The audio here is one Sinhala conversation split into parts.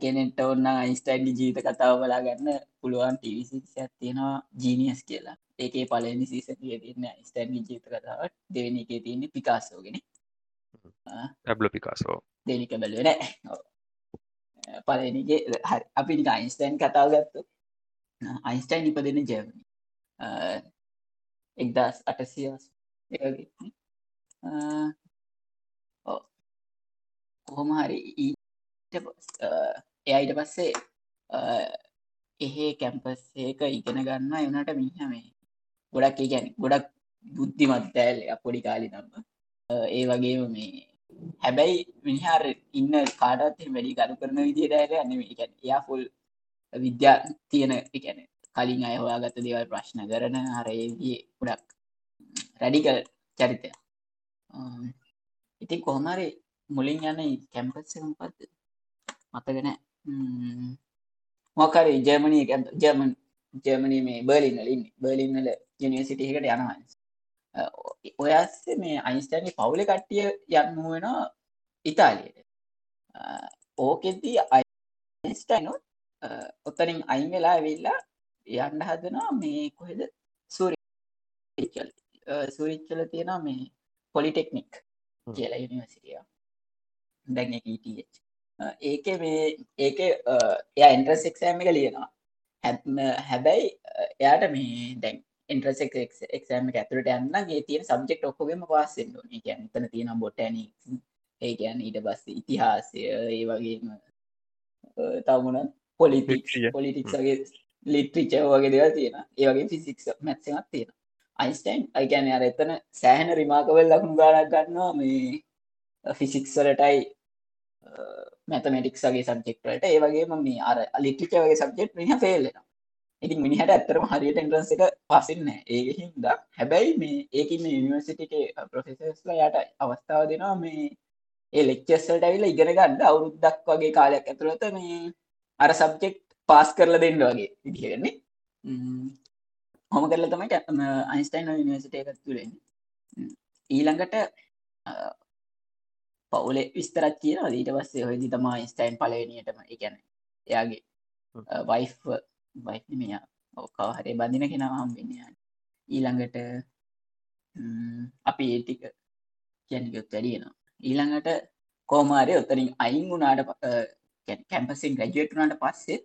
කෙනෙට ඔන්න අයිස්ටයින්ඩි ජීත කතාව බලා ගන්න පුළුවන් ටිවිසි තියෙනවා ජීනියස් කියලා. ඒකේ පලනි සීසතිය තින්න ස්ටන්ඩි ජීත කතාවට දෙවනි එකේ තියන්නේ පිකාසෝගෙන ඇබ්ල පිකාසෝ දෙනික බැලුව නෑ. පලනිගේ හරි. අපි අයින්ස්ටයින් කතාව ගත්තු අයින්ස්ටයින් ඉපදෙන ජර්මනි එක්දස් අටසියස් කොහොම හරි එයයිට පස්සේ එහෙ කැම්පස් ඒක ඉගෙන ගන්න එනට මිහ මේ ගොඩක් ගැන ගොඩක් බුද්ධිමත් ඇල් පොඩි කාලි නම්ම ඒ වගේම මේ හැබැයි මිනිහාර ඉන්න කාඩත් වැඩි කරු කරන විදිට ඇර අන්න එකැන එයා ෆුල් විද්‍යා තියෙන එකැන කලින් අය හොයාගත දේවල් ප්‍රශ්න කරන හරගේ ගොඩක් රැඩිකල් චරිතය ඉතින් කොහොමරි මුලින් යන කැම්පස්සකම්පත් මතගෙන මොකරි ජර්මණී ජර්මන් ජර්මණී මේ බර්ලින්නලින් බර්ලින්නල යනිසිටිහකට යනවා. ඔයස්ස මේ අයින්ස්ටෑනි පවුල කට්ටිය යන්න වෙන ඉතාලියට. ඕකෙදී අයිස්ටයිනොත් ඔත්තරින් අයින් වෙලා වෙල්ලා යන්න හදනවා මේ කොහෙද? සූරිචල් සූරිච්චල තියෙනවා මේ පොලිටෙක්නික් කියලා යනිවසිටිය දැන් ඊට ඒක මේ ඒක එය එන්ට්‍රස් එක්ෂෑම එක ලියනවා. හැබැයි එයාට මේ දැන් ඉන්ට්‍රසෙක් එක්ෂෑම ඇතුරට යන්න ඒ තියෙන සබ්ෙක්් ඔක්කොගේම පාසෙන්ඩ ගැන තන තියෙන බොටැන ඒ ගැන ඊට බස්ස ඉතිහාසය ඒ වගේම තවමුණ පොලිටික් පොලිටික්ගේ ලිට්‍රිච වගේ දෙව තියෙන ඒවගේ ෆිසික් මැත්සමත් තියෙන අයිස්ටයින් අයිගැන අර එතන සෑහන රිමාකවල් ලකුණු ගානක් ගන්නවා මේ ෆිසික්සලටයි මැතමටික්ගේ සබ්ෙක්ටට ඒ වගේ මේ අර ලිටික වගේ සබ්ෙක්් මිහ ෆෙල්ලෙන ඉති මිනිහට ඇත්තරම හරියට ඉන්ට්‍රන්ස එක පසින්න ඒ හින්ද හැබැයි මේ ඒකින් යනිවර්සිටික ප්‍රොෆෙසස්ලා යට අවස්ථාව දෙනවා මේ ඒ ලෙක්චෙස්සල්ට ඇවිල ඉගෙන ගන්න අවුරුද්දක් වගේ කාලයක් ඇතුළත මේ අර සබ්ජෙක්් පාස් කරල දෙන්න වගේ විදිහෙන්නේ හොම. කරල තමයි අයින්ස්ටයින් යනිවර්සිට එකත් තුරෙන් ඊළඟට පවුලේ විස්තරත් කියන ඊට පස්සේ හොදි තමා ස්ටයින් පලවනියටම එකැන එයාගේ වයි් වයි මෙය ඕකා හරේ බඳින කෙනවා හම්බෙන්න ඊළඟට අපි ඒටික කියැනිකොත් වැඩියනවා ඊළඟට කෝමාරය ඔත්තරින් අයින් වුනාට කැම්පසින් ග්‍රජුවට්නට පස්සේ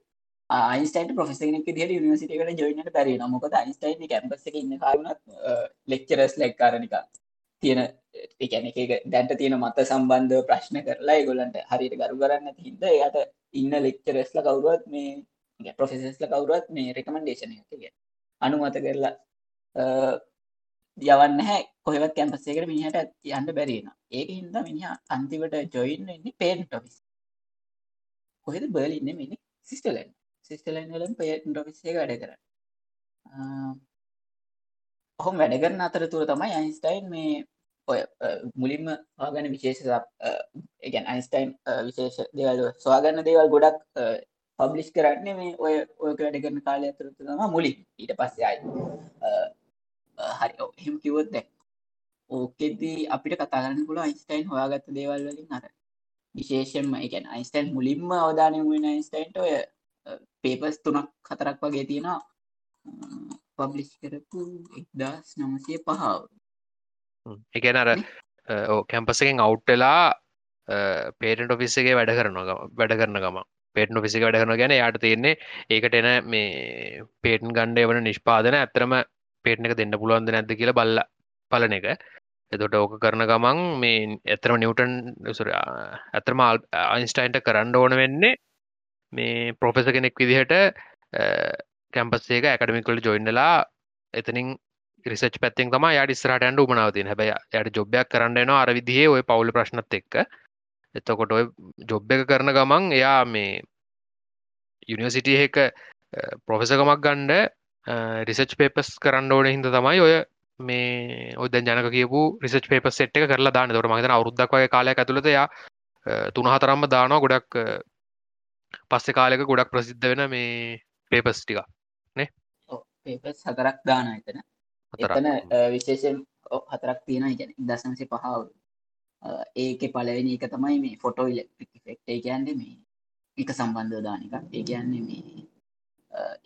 අයින්ස්ටයින් පොෆෙසෙනෙක් දිට නිවසිටකට ජොයිනට පැරේ මොකද අයින්ස්ටයින් කැම්පස ඉන්න කාරුණත් ලෙක්චරස් ලෙක් කාරනික තියෙන එකැන එක දැන්ට තියෙන මත සම්බන්ධ ප්‍රශ්න කරලා ගොලන්ට හරිට ගරු කරන්න හිද යට ඉන්න ලෙක්චරස්ල කවරුවත් මේ ප්‍රොෆෙසස්ල කවරුවත් මේ රෙකමන්ඩේශන එක අනුමත කරලා යවන්න හැ කොහෙවත් කැම්පසේකට මිනිහට යන්න බැරිෙන ඒක හින්ද මිනිහ අන්තිවට ජොයින්න එන්නේ පේන් ටොෆිස් කොහෙද බර්ලින්න මිනි සිස්ටලන් සිස්ටලන් වලම් පේන් ටොෆිස්සේ වැඩ කර ඔහොම වැඩ කරන අතරතුර තමයි අයින්ස්ටයින් මේ ඔය මුලින්ම ආගන විශේෂ ගැන් අයින්ස්ටයින් විශේෂ දෙවල් ස්වාගන්න දේවල් ගොඩක් පබ්ලිස් කරන්නේ මේ ඔය ඔයක වැඩ කරන කාලය ඇතුරතු තම මුලින්. ඊට පස්සයයි හරි එහෙම කිවොත් දැක් ඕකෙදී අපිට කතාරන්න පුල අයින්ස්ටයින් හොයාගත්ත දේවල් වලින් අර. විශේෂෙන්ම එකන් අයින්ස්ටයින් මුලින්ම අවධානය වෙන අයින්ස්ටයින්ට ඔය පේපස් තුනක් කතරක් වගේ තියෙනවා. පබ්ලිස් කරපු එක්දස් නමසය පහාව. එකන අර කැම්පසකෙන් අවුට්ටලා පේටන්ට ඔෆිස්සගේ වැඩ කරනවා වැඩ කරන ගම පේටන ෆිසික වැඩ කරන ගැන යාට තියෙන්නේ ඒකට එන මේ පේටන් ගණ්ඩ වන නිෂ්පාදන ඇතරම පේටන එක දෙන්න පුළුවන්ද නැද්ද කියලා බල්ල පලන එක. එතොට ඕක කරන ගමන් මේ ඇතරම නිවටන් ඇතරම අයින්ස්ටයින්ට කරන්න ඕන වෙන්නේ මේ පොෆෙස කෙනෙක් විදිහට කැම්පස්සේක ඇකඩමිකල් ජොයින්නලා එතනින් රිසච් පැත්තෙන් තම යාට ස්රට ඇන්ඩ මනාවතින් හැබයි යට ජොබ්යක් කරන්නන අර විදිහේ ඔය පවුල ප්‍රශ්නත් එක්ක. එතකොට ඔය ජොබ් එක කරන ගමන් එයා මේ යුනිවසිටිය එක පොෆෙසකමක් ගණ්ඩ රිසච් පේපස් කරන්න ඕන හිද තමයි ඔය මේ ඔද ජනක කියපු රිසච් පේපස් එට් එක කරලා දාන්න. තොර මහිතන අවරුද්දක් වගේ කාලයක් ඇතුළත යා තුන හතරම්ම දානවා ගොඩක් පස්සෙ කාලෙක ගොඩක් ප්‍රසිද්ධ වෙන මේ පේපස් ටික පේපස් හතරක් දාන එතන. එතන විශේෂෙන් හතරක් තියෙන ගැන දසනසේ පහවු ඒක පලවෙනි එක තමයි මේ ෆොටෝ ඉලෙක්ට්‍රික් ෆෙක්ට කියන්ද මේ එක සම්බන්ධ දානික ඒ කියන්නේ මේ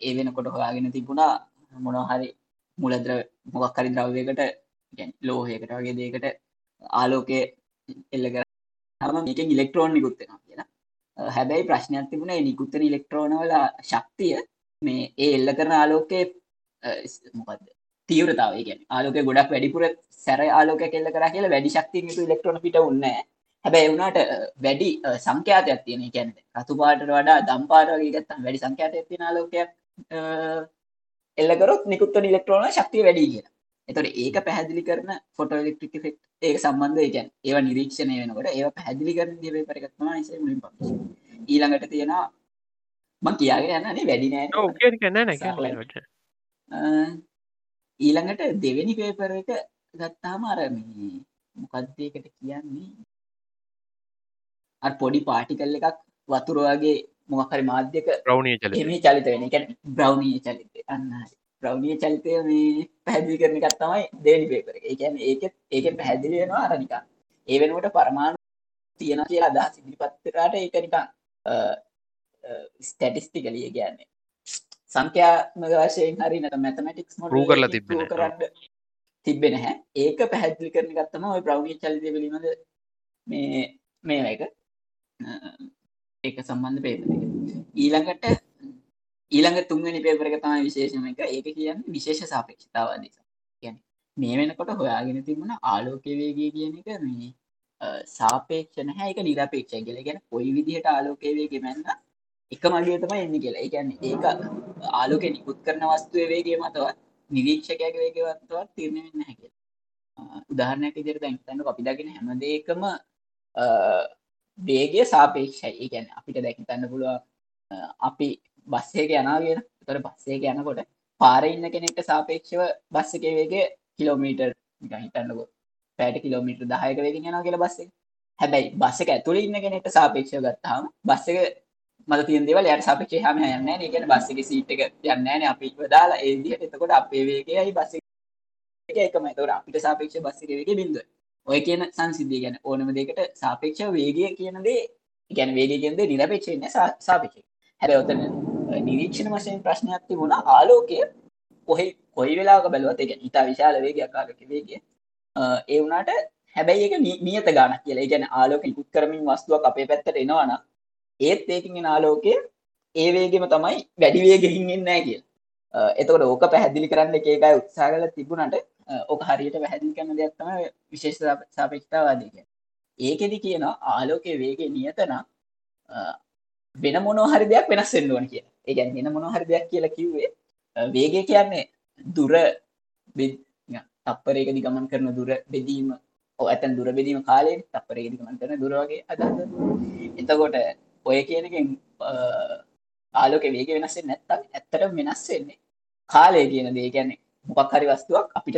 ඒ වෙනකොට හොයාගෙන තිබුණා මොනහරි මුලද්‍ර මොකක් හරි ද්‍රව්යකට ලෝහයකට වගේ දේකට ආලෝකය එල්ල කර හම මේක ඉලෙක්ට්‍රෝන් නිකුත්තෙනවා කියලා. හැබැයි ප්‍රශ්නයක් තිබුණ නිකුත්තන ඉලෙක්ට්‍රෝනවල ශක්තිය මේ ඒ එල්ල කරන ආලෝකය මොකක්ද තීවරතාව ගැන ආලෝක ගොඩක් වැඩිපුර සැර ආලෝක කෙල්ල කර කියලා වැඩි ශක්තිය ඉලෙක්ට්‍රෝන පිට උන්න හැබැයි වුණට වැඩි සංඛ්‍යාතයක් තියෙන ගැන රතුපාට වඩා දම්පාට වගේ ගත්තම් වැඩි සංඛ්‍යාතයක් තියෙන ආලෝකයක් එල්ලකරොත් නිකුත්ත ඉලෙක්ට්‍රෝන ශක්තිය වැඩි කියෙන එතොට ඒක පැහැදිලි කරන ෆොට එලෙක්ට්‍රික් ෆෙක්් ඒක සම්බන්ධ ගැන් ඒව නිරීක්ෂණය වෙනකට ඒ පැදිලි කරන දේ පරගත්ම මුලින් ප ඊළඟට තියෙනවා මං කියාගෙන යන්නනේ වැඩි නෑ ඊළඟට දෙවෙනි පේපර එක ගත්තාම අරමී මොකක්දයකට කියන්නේ? පොඩි පාටිකල් එකක් වතුරවාගේ මොකහරි මාධ්‍යක ප්‍රවණය චල එම චලිත වෙන. එක බ්‍රව්ණී චලිත අන්න ප්‍රව්ණිය චලිතය මේ පැහැදිලි කරන එකත් තමයි දෙනි පේපර ඒකැන ඒක ඒක පැහැදිලි වෙනවා අරනිකා ඒ වෙනුවට පරමාණු තියෙන කියලා අදහ සිදිරිපත්තරට ඒක නිකා ස්ටටිස්ටිකලිය කියන්නේ සංඛ්‍යාත්මක වශයෙන් හරි නැත මැතමටික්ස් රූ කරලා තිබෙන කරන්න තිබෙන හැ ඒක පැහැදිලි කරන ගත්තම ඔය ප්‍රව්ණී චලිත පිළිබඳ මේ මේ එක. ඒක සම්බන්ධ පේපර ඊළඟට ඊළඟ තුන්වැනි පේපර එක තමයි විශේෂම එක. ඒක කියන්න විශේෂ සාපේක්ෂතාවාදී කියන මේ වෙනකොට හොයාගෙන තිබුණ ආලෝකය වේගේ කියන එක මේ සාපේක්ෂණ හැ එක නිරපේක්ෂ කියල. ගැන කොයි විදිහට ආලෝකය වේගේ මැන්න එක මගේ තම එන්න කියලා. ගැන්න ඒක ආලෝක නිකුත් කරන වස්තුව වේගේ මතවත් නිරීක්ෂකයක වේගවත්වත් තිරණ වෙන්න හැකිල උදාහරණයක් ඉදිරි දැන්තන්න අපි දගෙන හැමදේකම වේගේ සාපේක්ෂයි. ගැන අපිට දැකිතන්න පුළුව අපි බස්සේක යනාගෙන තොර බස්සේක යනකොට පාර ඉන්න කෙනෙක්ට සාපේක්ෂව බස්සක වේගේ කිලෝමීටර් හිතන්නකො. පෑට කිලෝමීටර් දායක වේගෙන යන කියල බස්සේ හැබැයි බස්සක ඇතුළ ඉන්න කෙනෙක්ට සාපේක්ෂව ගත්තාම බස්සක මත තිය දෙවල යට සාපේක්ෂ හම යන්න ගැන බස්සක සීට් එක යන්නන අපි දාලා ඒදිහට එතකොට අපේ වේගේයි බස්ස එකම. තවට අපිට සාපේක්ෂ බස්සකවගේ බිඳුව ඔය කියන සංසිද්ධිය ගැන ඕනම දෙකට සාපේක්ෂ වේගය කියනදේ ගැන වේගගෙන්ද නිරපේක්ෂන්න සාපේක්ෂ හැර ඔතන නිරීක්ෂණ වශයෙන් ප්‍රශ්නයක් තිබුණ ආලෝකය කොහෙ කොයි වෙලාක බැලුවත් එක ඉතා විශාල වේගයක් ආලක වේගය. ඒ වුණට හැබැයි එක නියත ගාන කියලා. ගැන ආලෝක ඉකුත් කරමින් වස්තුවක් අපේ පැත්තට එනවාන ඒත් ඒකින් ආලෝකය ඒ වේගෙම තමයි වැඩි වේගෙහින්ෙන් නෑ කිය එතකට ඕක පැහැදිලි කරන්න එකකයි උත්සාගල තිබුණට ඕක හරියට පැහැදිලි කරන දෙයක්ත්තම විශේෂ සාපේක්ෂතාවාදක ඒකෙදි කියන ආලෝකය වේගේ නියතන වෙන මොනෝ හරි දෙයක් වෙනස් වෙන්නුවන කිය ඒගැන් වෙන මොනෝ හරි දෙයක් කියලා කිව්වේ වේගේ කියන්නේ දුර තප්පරේකදි ගමන් කරන දුර බෙදීම ඇතන් දුර බෙදීම කාලයෙන් තප්පරේකදි ගමන් කරන දුරවගේ අද එතකොට ඔය කියනකින් ආලෝක වේග වෙනස්සේ නැත්තම් ඇත්තට වෙනස් වෙන්නේ කාලය කියන දේ. ගැන්නේ මොකක් හරි වස්තුවක් අපිට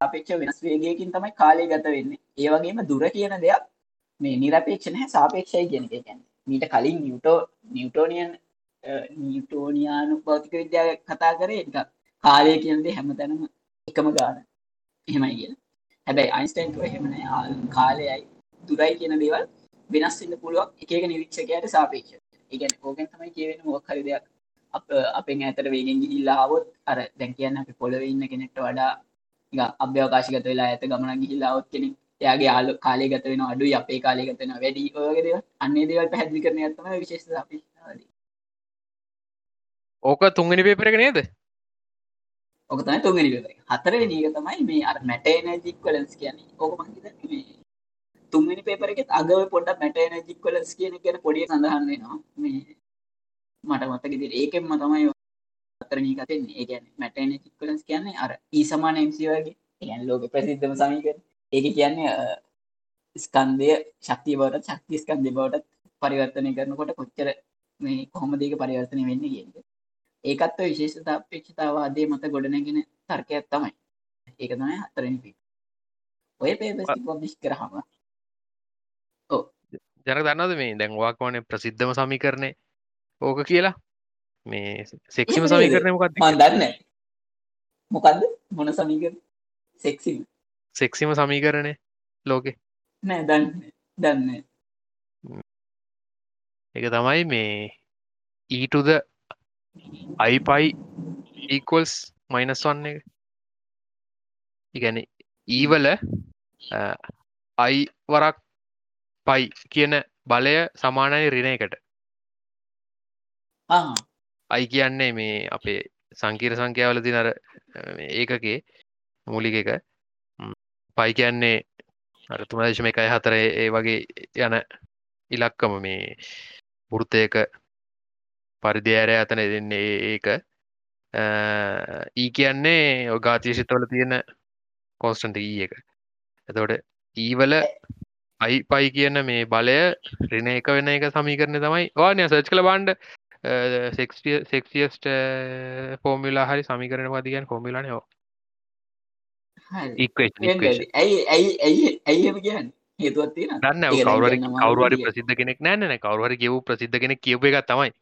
සාපේක්ෂ වෙනස් වේගයකින් තමයි කාලය ගත වෙන්නේ. ඒ වගේම දුර කියන දෙයක් මේ නිරපේක්ෂ නැහැ සාපේක්ෂයි කියන එක. කියන්නේ මීට කලින් නිියුටෝ නිියවටෝනියන් නිියටෝනියානු භෞතික විද්‍යාව කතා කරේ එක කාලය කියනදේ හැමතැනම එකම ගාන. එහෙමයි කිය හැබැයි අයින්ස්ටයින්ට එහෙමන කාලයයි දුරයි කියන දේවල් වෙනස්න්න පුළුවක් එකක නිරීක්ෂකයට සාපේක්ෂ ඒගැන ඕකෙන් තමයි කියවෙන මොක් හරි දෙයක් අප අපෙන් ඇතර වේගෙන් ගිහිල්ලාවොත් අර දැන් කියන්න අපි පොළොව ඉන්න කෙනෙක්ට වඩා අභ්‍යවකාශගත වෙලා ඇත ගමන ගිහිල්ලාවොත් කෙනෙක් එයාගේ ආලු කාලය ගත වෙන අඩු අපේ කාලය ගතන වැඩි ඕගේද අන්නේ දේවල් පැහැදිලි කරන ඇත්තම විශේෂ සාපේක්ෂතාවාදී ඕක තුන්ගනි පේපරක නේද? ඕක තමයි තුන්ගනි පේපර හතර නීක තමයි මේ අර මැටේනජික් වලන්ස් කියන්නේ. ඕක මහිත තුන්ගනි පේපරෙත් අගව පොඩ මැටේනජික් වලස් කියන කියන පොඩිය සඳහන් වෙනවා. මේ මට මතක ඒකෙන්ම තමයි අතරනී කතෙන් ඒගැන මැටේනජික් වලස් කියන්නේ අර ඊ සමාන එම්සි වගේ. ගැන් ලෝක ප්‍රසිද්ධම සමීක ඒක කියන්නේ ස්කන්දය ශක්තිය බවට ශක්ති ස්කන්දය බවට පරිවර්තනය කරනකොට කොච්චර මේ කොහොමදක පරිවර්තනය වෙන්න කියද ඒකත්ව විශේෂ තාපේක්ෂතාවාදේ මත ගොඩනගෙන තර්කයක් තමයි. ඒක තමයි හතරනි පි ඔය පේපස් පොබ්ලිෂ් කරහම ජන දන්නද මේ දැන්වාක් වනේ ප්‍රසිද්ධම සමිකරණය ඕක කියලා මේ සෙක්ෂම සමිකරණය මොකක්ද දන්න මොකක්ද මොන සමීකර සෙක්සිම සෙක්සිම සමීකරණය ලෝකෙ නෑ දන්න දන්න එක තමයි මේ ඊටුද අයිපයි ඒකල්ස් මයිනස් වන්න එක ඉගැන ඊවල අයි වරක් පයි කියන බලය සමානයි රින එකට. අයි කියන්නේ මේ අපේ සංකීර සංඛ්‍යාවල තිනර ඒකගේ මූලික එක පයි කියන්නේ අරතුමදශම එකයි හතර ඒ වගේ යන ඉලක්කම මේ වෘත්තයක පරිදිෑරය අතන දෙන්නේ ඒක. ඊ කියන්නේ ඔගාතිශිතවල තියෙන කෝස්ටන්ට ඊ එක. එතෝට ඊවල අයි පයි කියන මේ බලය රින එක වෙන එක සමීකරන තමයි. වානය සච් කළ බන්්ඩ සෙක්සියස්ට ෆෝමිලා හරි සමිකරන වදිගන් ෆෝමිලාන යෝ ඇයි ඇයි ඇයි ඇයිම කියන්න? දන්න කවර කවරුවරි ප්‍රසිද්ධ කෙනෙක් නෑන කවරුහරි කියව් ප්‍රසිද්ධ කෙනෙක් කියව එක තමයි.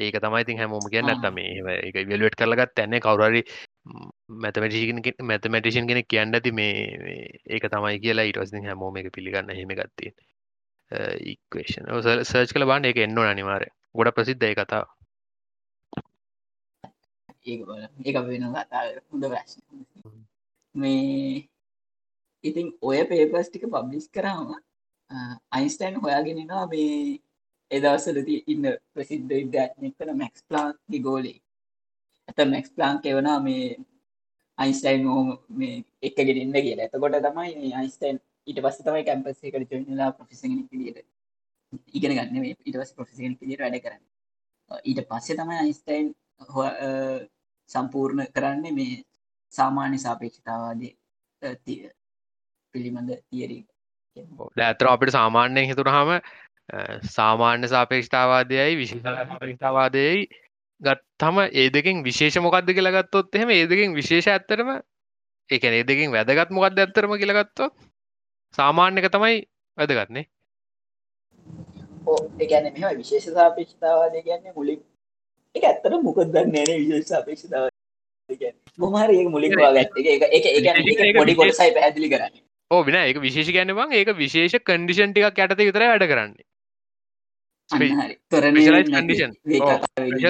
ඒක තමයි ඉතින් හැමෝම කියන්න. ඇත්තම එක වෙල්ුවට කරලගත් තැන්නේ කවරුහරි මැතමටිෂ මැතමටිෂන් කෙනෙක් කියන්න ඇති මේ ඒක තමයි කියලා ඉටවසින් හැමෝම එක පිළිගන්න හෙම ගත්තේ ඉක්වේෂන් සර්ච් කළ බාන්න එක එන්න අනිවාර ගොඩ ප්‍රසිද්ධය කතා ඒ වෙන කතා හොඳ ප්‍රශ්න මේ ඉතින් ඔය පේපස් ටික පබ්ලිස් කරාම අයින්ස්ටයින් හොයාගෙනවා මේ එදවසලති ඉන්න ප්‍රසිද්ධ විද්‍යාත්නය කන මැක්ස් ප්ලාන්ගේ ගෝලේ ඇත මැක්ස් ප්ලාන්ක් එවනා මේ අයින්ස්ටයින් හෝම මේ එක ගෙරන්න කියලා. ඇතකොට තමයි අයිස්ටයින් ඊට පස්ස තමයි කැම්පස්සේ කට චොන්නලා ප්‍රෆිසිගෙන පිළියට ඉගෙන ගන්න මේ ඉට පස් ප්‍රෆිසිගෙන පිළියට වැඩ කරන්න. ඊට පස්සේ තමයි අයිස්ටයින් සම්පූර්ණ කරන්නේ මේ සාමාන්‍ය සාපේක්ෂතාවාදී පිළිබඳ තියරී ඇතර අපිට සාමාන්‍යයෙන් හිතුරහම සාමාන්‍ය සාපේක්ෂතාවාදයයි විශේෂතාවාදයයි ගත්තම ඒ දෙකින් විශේෂ මොකක්ද කියලා ගත්තොත් එහෙම ඒ දෙකින් විශේෂ ඇත්තරම එකන ඒ දෙකින් වැදගත් මොකක්ද ඇත්තරම කියලගත්තොත් සාමාන්‍යක තමයි වැදගත්නේ. එකන මෙම විශේෂ සාපේක්ෂතාවාදය කියන්නේ මුලින් එක ඇත්තට මොකද දන්නේ විශේෂ සාපේක්ෂතාව මොහර ඒ මුලින් පොඩි කොටසයි පැදිලි කරන්න. ඕ වෙන එක විශේෂ ගැනවන් ඒක විශේෂ කන්ඩිෂන් ටික් යටත විතර වැඩ කරන්නේ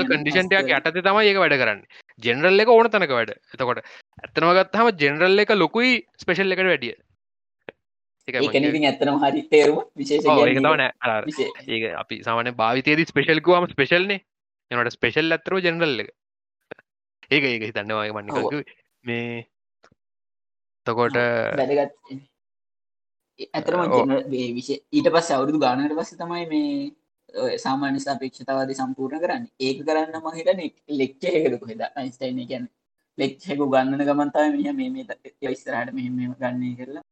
කන්ඩිෂන්ටයක් යටත තමයි ඒක වැඩ කරන්න. ජෙනරල් එක ඕන තනක වැඩ. එතකොට ඇත්තනවගත් හම ජෙනරල් එක ලොකුයි ස්පේෂල් එකට වැඩිය. ඇත්තනම් හරි තේරුම විශේෂ ඒ අපි සාමන භාවිතයේද ස්පේෂල්කුවම ස්පේෂල්නේ එනට ස්පේෂල් ඇතරෝ ජෙනරල් එක. ඒක ඒක හිතන්නවාගේ මන්නික මේ තකොට වැදගත්. ඇතරම ඊට පස් අවුරුදු ගානට පස්ස තමයි මේ සාමාන්‍ය සාපේක්ෂතාවද සම්පූර්ණ කරන්න. ඒක කරන්න මහිට ලෙක්්චයකරකු හෙද අයිස්ටයින කියන්න ලෙක්්චෙකු ගන්නන ගමන්තාව මෙහ මේ මේ ඉස්තරහට මෙහෙම ගන්නේ කරලා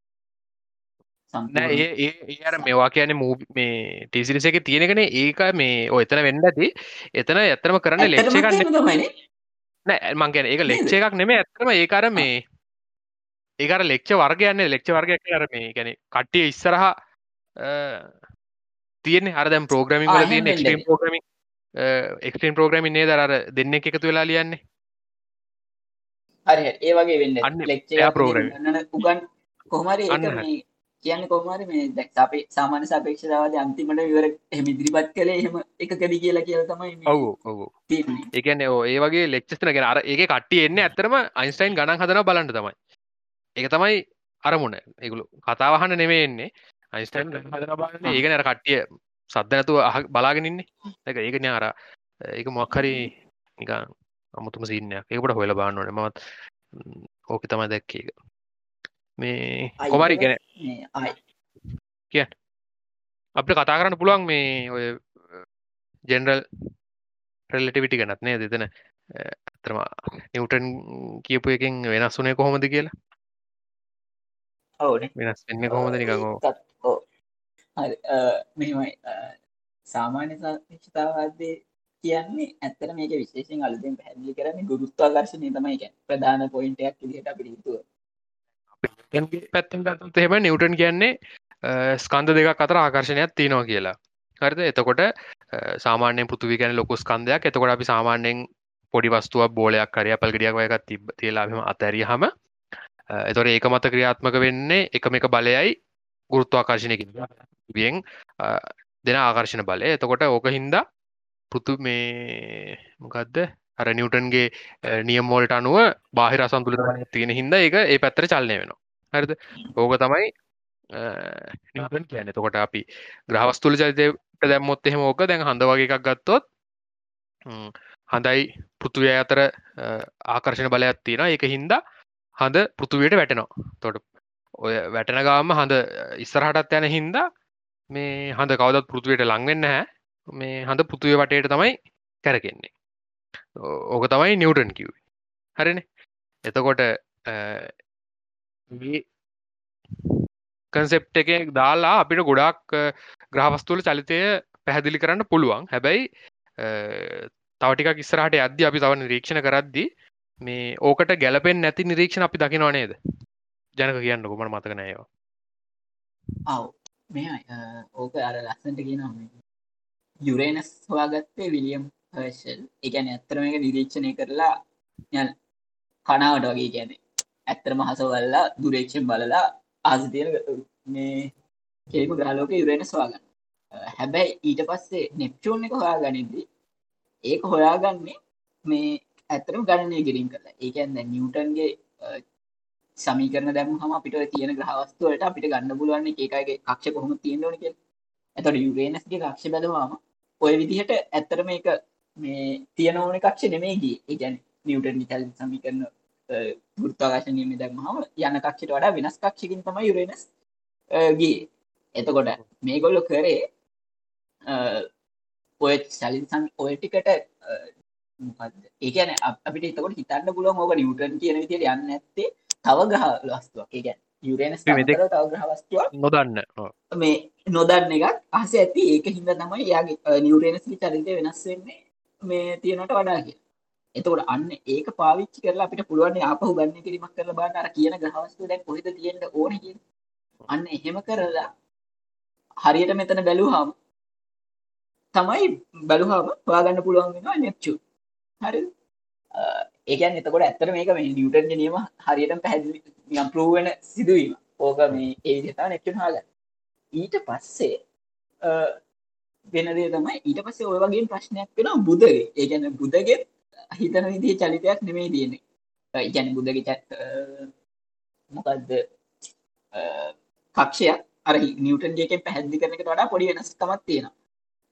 ඒ ඒ මේවා කියන මූ මේ ටිසිරිස එක තියෙනගෙන ඒක මේ ඔ එතන වෙන්න ඇති. එතන ඇතරම කරන්න ලෙක්ෂ ගන්න නෑ. මංගැන ඒක ලෙක්ෂ එකක් නෙමේ ඇත්තම ඒකර මේ ඒකර ලෙක්ෂ වර්ගයන්නේ. ලෙක්ෂ වර්ගයක් කර මේ ගැන කට්ටිය ඉස්සරහා තියෙන හරදැම් පෝග්‍රමින් වල තියෙන එක්ටම් පෝග්‍රමින් එක්ටම් පෝග්‍රමින් නේ දර දෙන්න එකතු වෙලා ලියන්නේ. හරි ඒ වගේ වෙන්න ලෙක්ෂ පෝග්‍රම උගන් කොහමරි කියන්න කොමර මේ දැක් අපේ සාමාන්‍ය සපේක්ෂතාවද අන්තිමට විවර එහම ඉදිරිපත් කළේ එහෙම එකකද කියලා කියල තමයි ඔවු ඔවු ඒකන ඒ වගේ ලෙක්ෂස්තන ගෙන අර ඒ කට්ටිය එන්න ඇතරම අයින්ස්ටයින් ගණන් හදන බලන්න තමයි. ඒක තමයි අරමුණ. ඒගුලු කතාවහන්න නෙමේන්නේ අයිස්ටයින් හදන බලන්න. ඒක නර කට්ටිය සද්ධනතුව අහ බලාගෙනන්නේ එක ඒක ඥාර ඒක මොක්හරි නිකා අමුතුම සිීනයක් ඒකට හොල බාන්නන මත් ඕක තමයි දැක්කේක මේ කොමරි ගැන කිය අපට කතා කරන්න පුළුවන් මේ ඔය ජෙනරල් ප්‍රෙල්ලටිවිටි ගනත් නෑ දෙතන ඇතරම නිවටන් කියපු එකින් වෙනස් වනේ කොහොමද කියලා? වෙනස් වෙන්න කොහොමද නිකෝ මෙමයි සාමාන්‍ය සාක්ෂතාවාදය කියන්නේ ඇත්තර මේක විශේෂෙන් අලුතෙන් පැදිලි කරන්න ගුරුත්වාකර්ශනය තමයි ප්‍රධාන පොයින්ටයක් විදිහට පිළිතුව පැත්තෙන් ගත්තොත් එහෙම නිවටන් කියන්නේ ස්කන්ධ දෙකක් අතර ආකර්ශණයක් තියෙනවා කියලා. හරිද? එතකොට සාමාන්‍ය පෘතුවි ගැන ලොකු ස්කන්ධයක්. එතකොට අපි සාමාන්‍යයෙන් පොඩි වස්තුවක් බෝලයක් කරය පල් ගඩියක් වයකත් තිබ තිලාම අතැරිය හම එතොට ඒක මත ක්‍රියාත්මක වෙන්නේ එකම එක බලයයි ගුරුත්වාකර්ශණයකින් වියෙන් දෙන ආකර්ශණ බලය. එතකොට ඕක හින්දා පෘතු මේ මොකක්ද අර නිියවටන්ගේ නියමෝල්ට අනුව බාහිර අසන්තුල තියෙන හින්ද ඒක ඒ පැත්තර චල්නය වෙනවා. හරිද? ඕක තමයි නිියවටන් කියන එතකොට අපි ග්‍රහවස්තුල චරිතයට දැම්මොත් එහෙම ඕක. දැන් හඳ වගේ එකක් ගත්තොත් හඳයි පෘතුවය අතර ආකර්ශණ බලයක් තියෙන එක හින්දා හඳ පෘතුවයට වැටෙනවා. තොට ඔය වැටන ගාම හඳ ඉස්සරහටත් යන හින්දා මේ හඳ කවදත් පෘතුවයට ලංවෙන්න හැ මේ හඳ පෘතුවය වටයට තමයි කැරකෙන්නේ. ඕක තමයි නිවටන් කිව් හරින. එතකොට කන්සෙප් එක දාලා අපිට ගොඩක් ග්‍රහවස්තුල චලිතය පැහැදිලි කරන්න පුළුවන්. හැබැයි තවටික ඉස්සරහට අද අපි තව නිරීක්ෂණ කරද්දි මේ ඕකට ගැලපෙන් නැති නිරීක්ෂණ අපි දකිනවා නේද? ජනක කියන්න කොමට මතක නෑවා ඔව්. මේ ඕක අර ලස්සට කියනවා යුරේනස් හොයාගත්තේ විලියම් හර්ෂල්. එකන ඇත්තරම එක නිරීක්ෂණය කරලා යන කනාවට වගේ කියැනෙ ඇත්තරම හසවල්ලා දුරේක්ෂෙන් බලලා ආසිතියන මේ කෙම ග්‍රහලෝක යුරෙන ස්වාගන්න හැබැයි ඊට පස්සේ නෙප්චූන් එක හොයා ගනිද්දී ඒක හොයාගන්නේ මේ ඇතරම ගණනය කිරීම කරලා. ඒකන්ද නිියවටන්ගේ සමීකරන දැම හම අපිට තියෙන ග්‍රහවස්තුවලට අපිට ගන්න පුළුවන් එකගේ කක්ෂ කොහොම තියෙන්න්නවනක ඇතට යුරේනස්ගේ කක්ෂ බැලවාම ඔය විදිහට ඇත්තරම එක මේ තියෙන ඕන කක්ෂ නෙමේගේ ඒගැන නිියවටන් චල් සමිකරන ගෘත්තාකාශනයම දැක්මහම යන කක්ෂට වඩා වෙනස් කක්ෂකින් තම යුරේනස් ගී එතකොට මේගොල්ලො කරේ ඔය සලින්සන් ඔයටිකට ඒකන අපිට එතකොට හිතන්න පුළුවන් ඕක නිියවටන් කියන විදියට යන්න ඇත්තේ තව ග්‍රහ වස්තුවක්. ඒ යුරෙනස් තව ග්‍රහ වස්තුවක්. නොදන්න. මේ නොදන්න එකක් අහස ඇති. ඒක හින්ද තමයි යාගේ නිියවරේනස්ලි චරිතය වෙනස් වෙන්නේ මේ තියෙනට වඩා කිය එතකොට අන්න ඒක පාවිච්චි කරලා අපිට පුළුවන් ආපහු ගන්න කිරීමක් කරලා බලන්න අර කියන ග්‍රහවස්තු දැන් කොහෙද තියෙන්න ඕනේ කියන අන්න එහෙම කරලා හරියට මෙතන බැලුවාම තමයි බැලුවාම හොයාගන්න පුළුවන් වෙනවා නෙප්චූන් හරිද ඒකන් එතකොට ඇත්තට මේක මේ නිියටන් නීම හරියට පැහැදිලි ප්‍රූවෙන සිදුවීම. ඕක මේ ඒ ජතා නෙක්ටන් හාග ඊට පස්සේ වෙනදේ තමයි ඊට පස්සේ ඔය වගේ ප්‍රශ්නයක් වෙන බුදගේ. ඒගැන බුදගෙත් හිතන විදිහ චලිතයක් නෙමේ තියෙන්නේ. ඉගැන බුදග චත් මොකක්ද කක්ෂයක්. අර නිියටන්ගේකෙන් පැහැදිි කරනක වඩා පොඩි වෙනස්කමත් තියෙන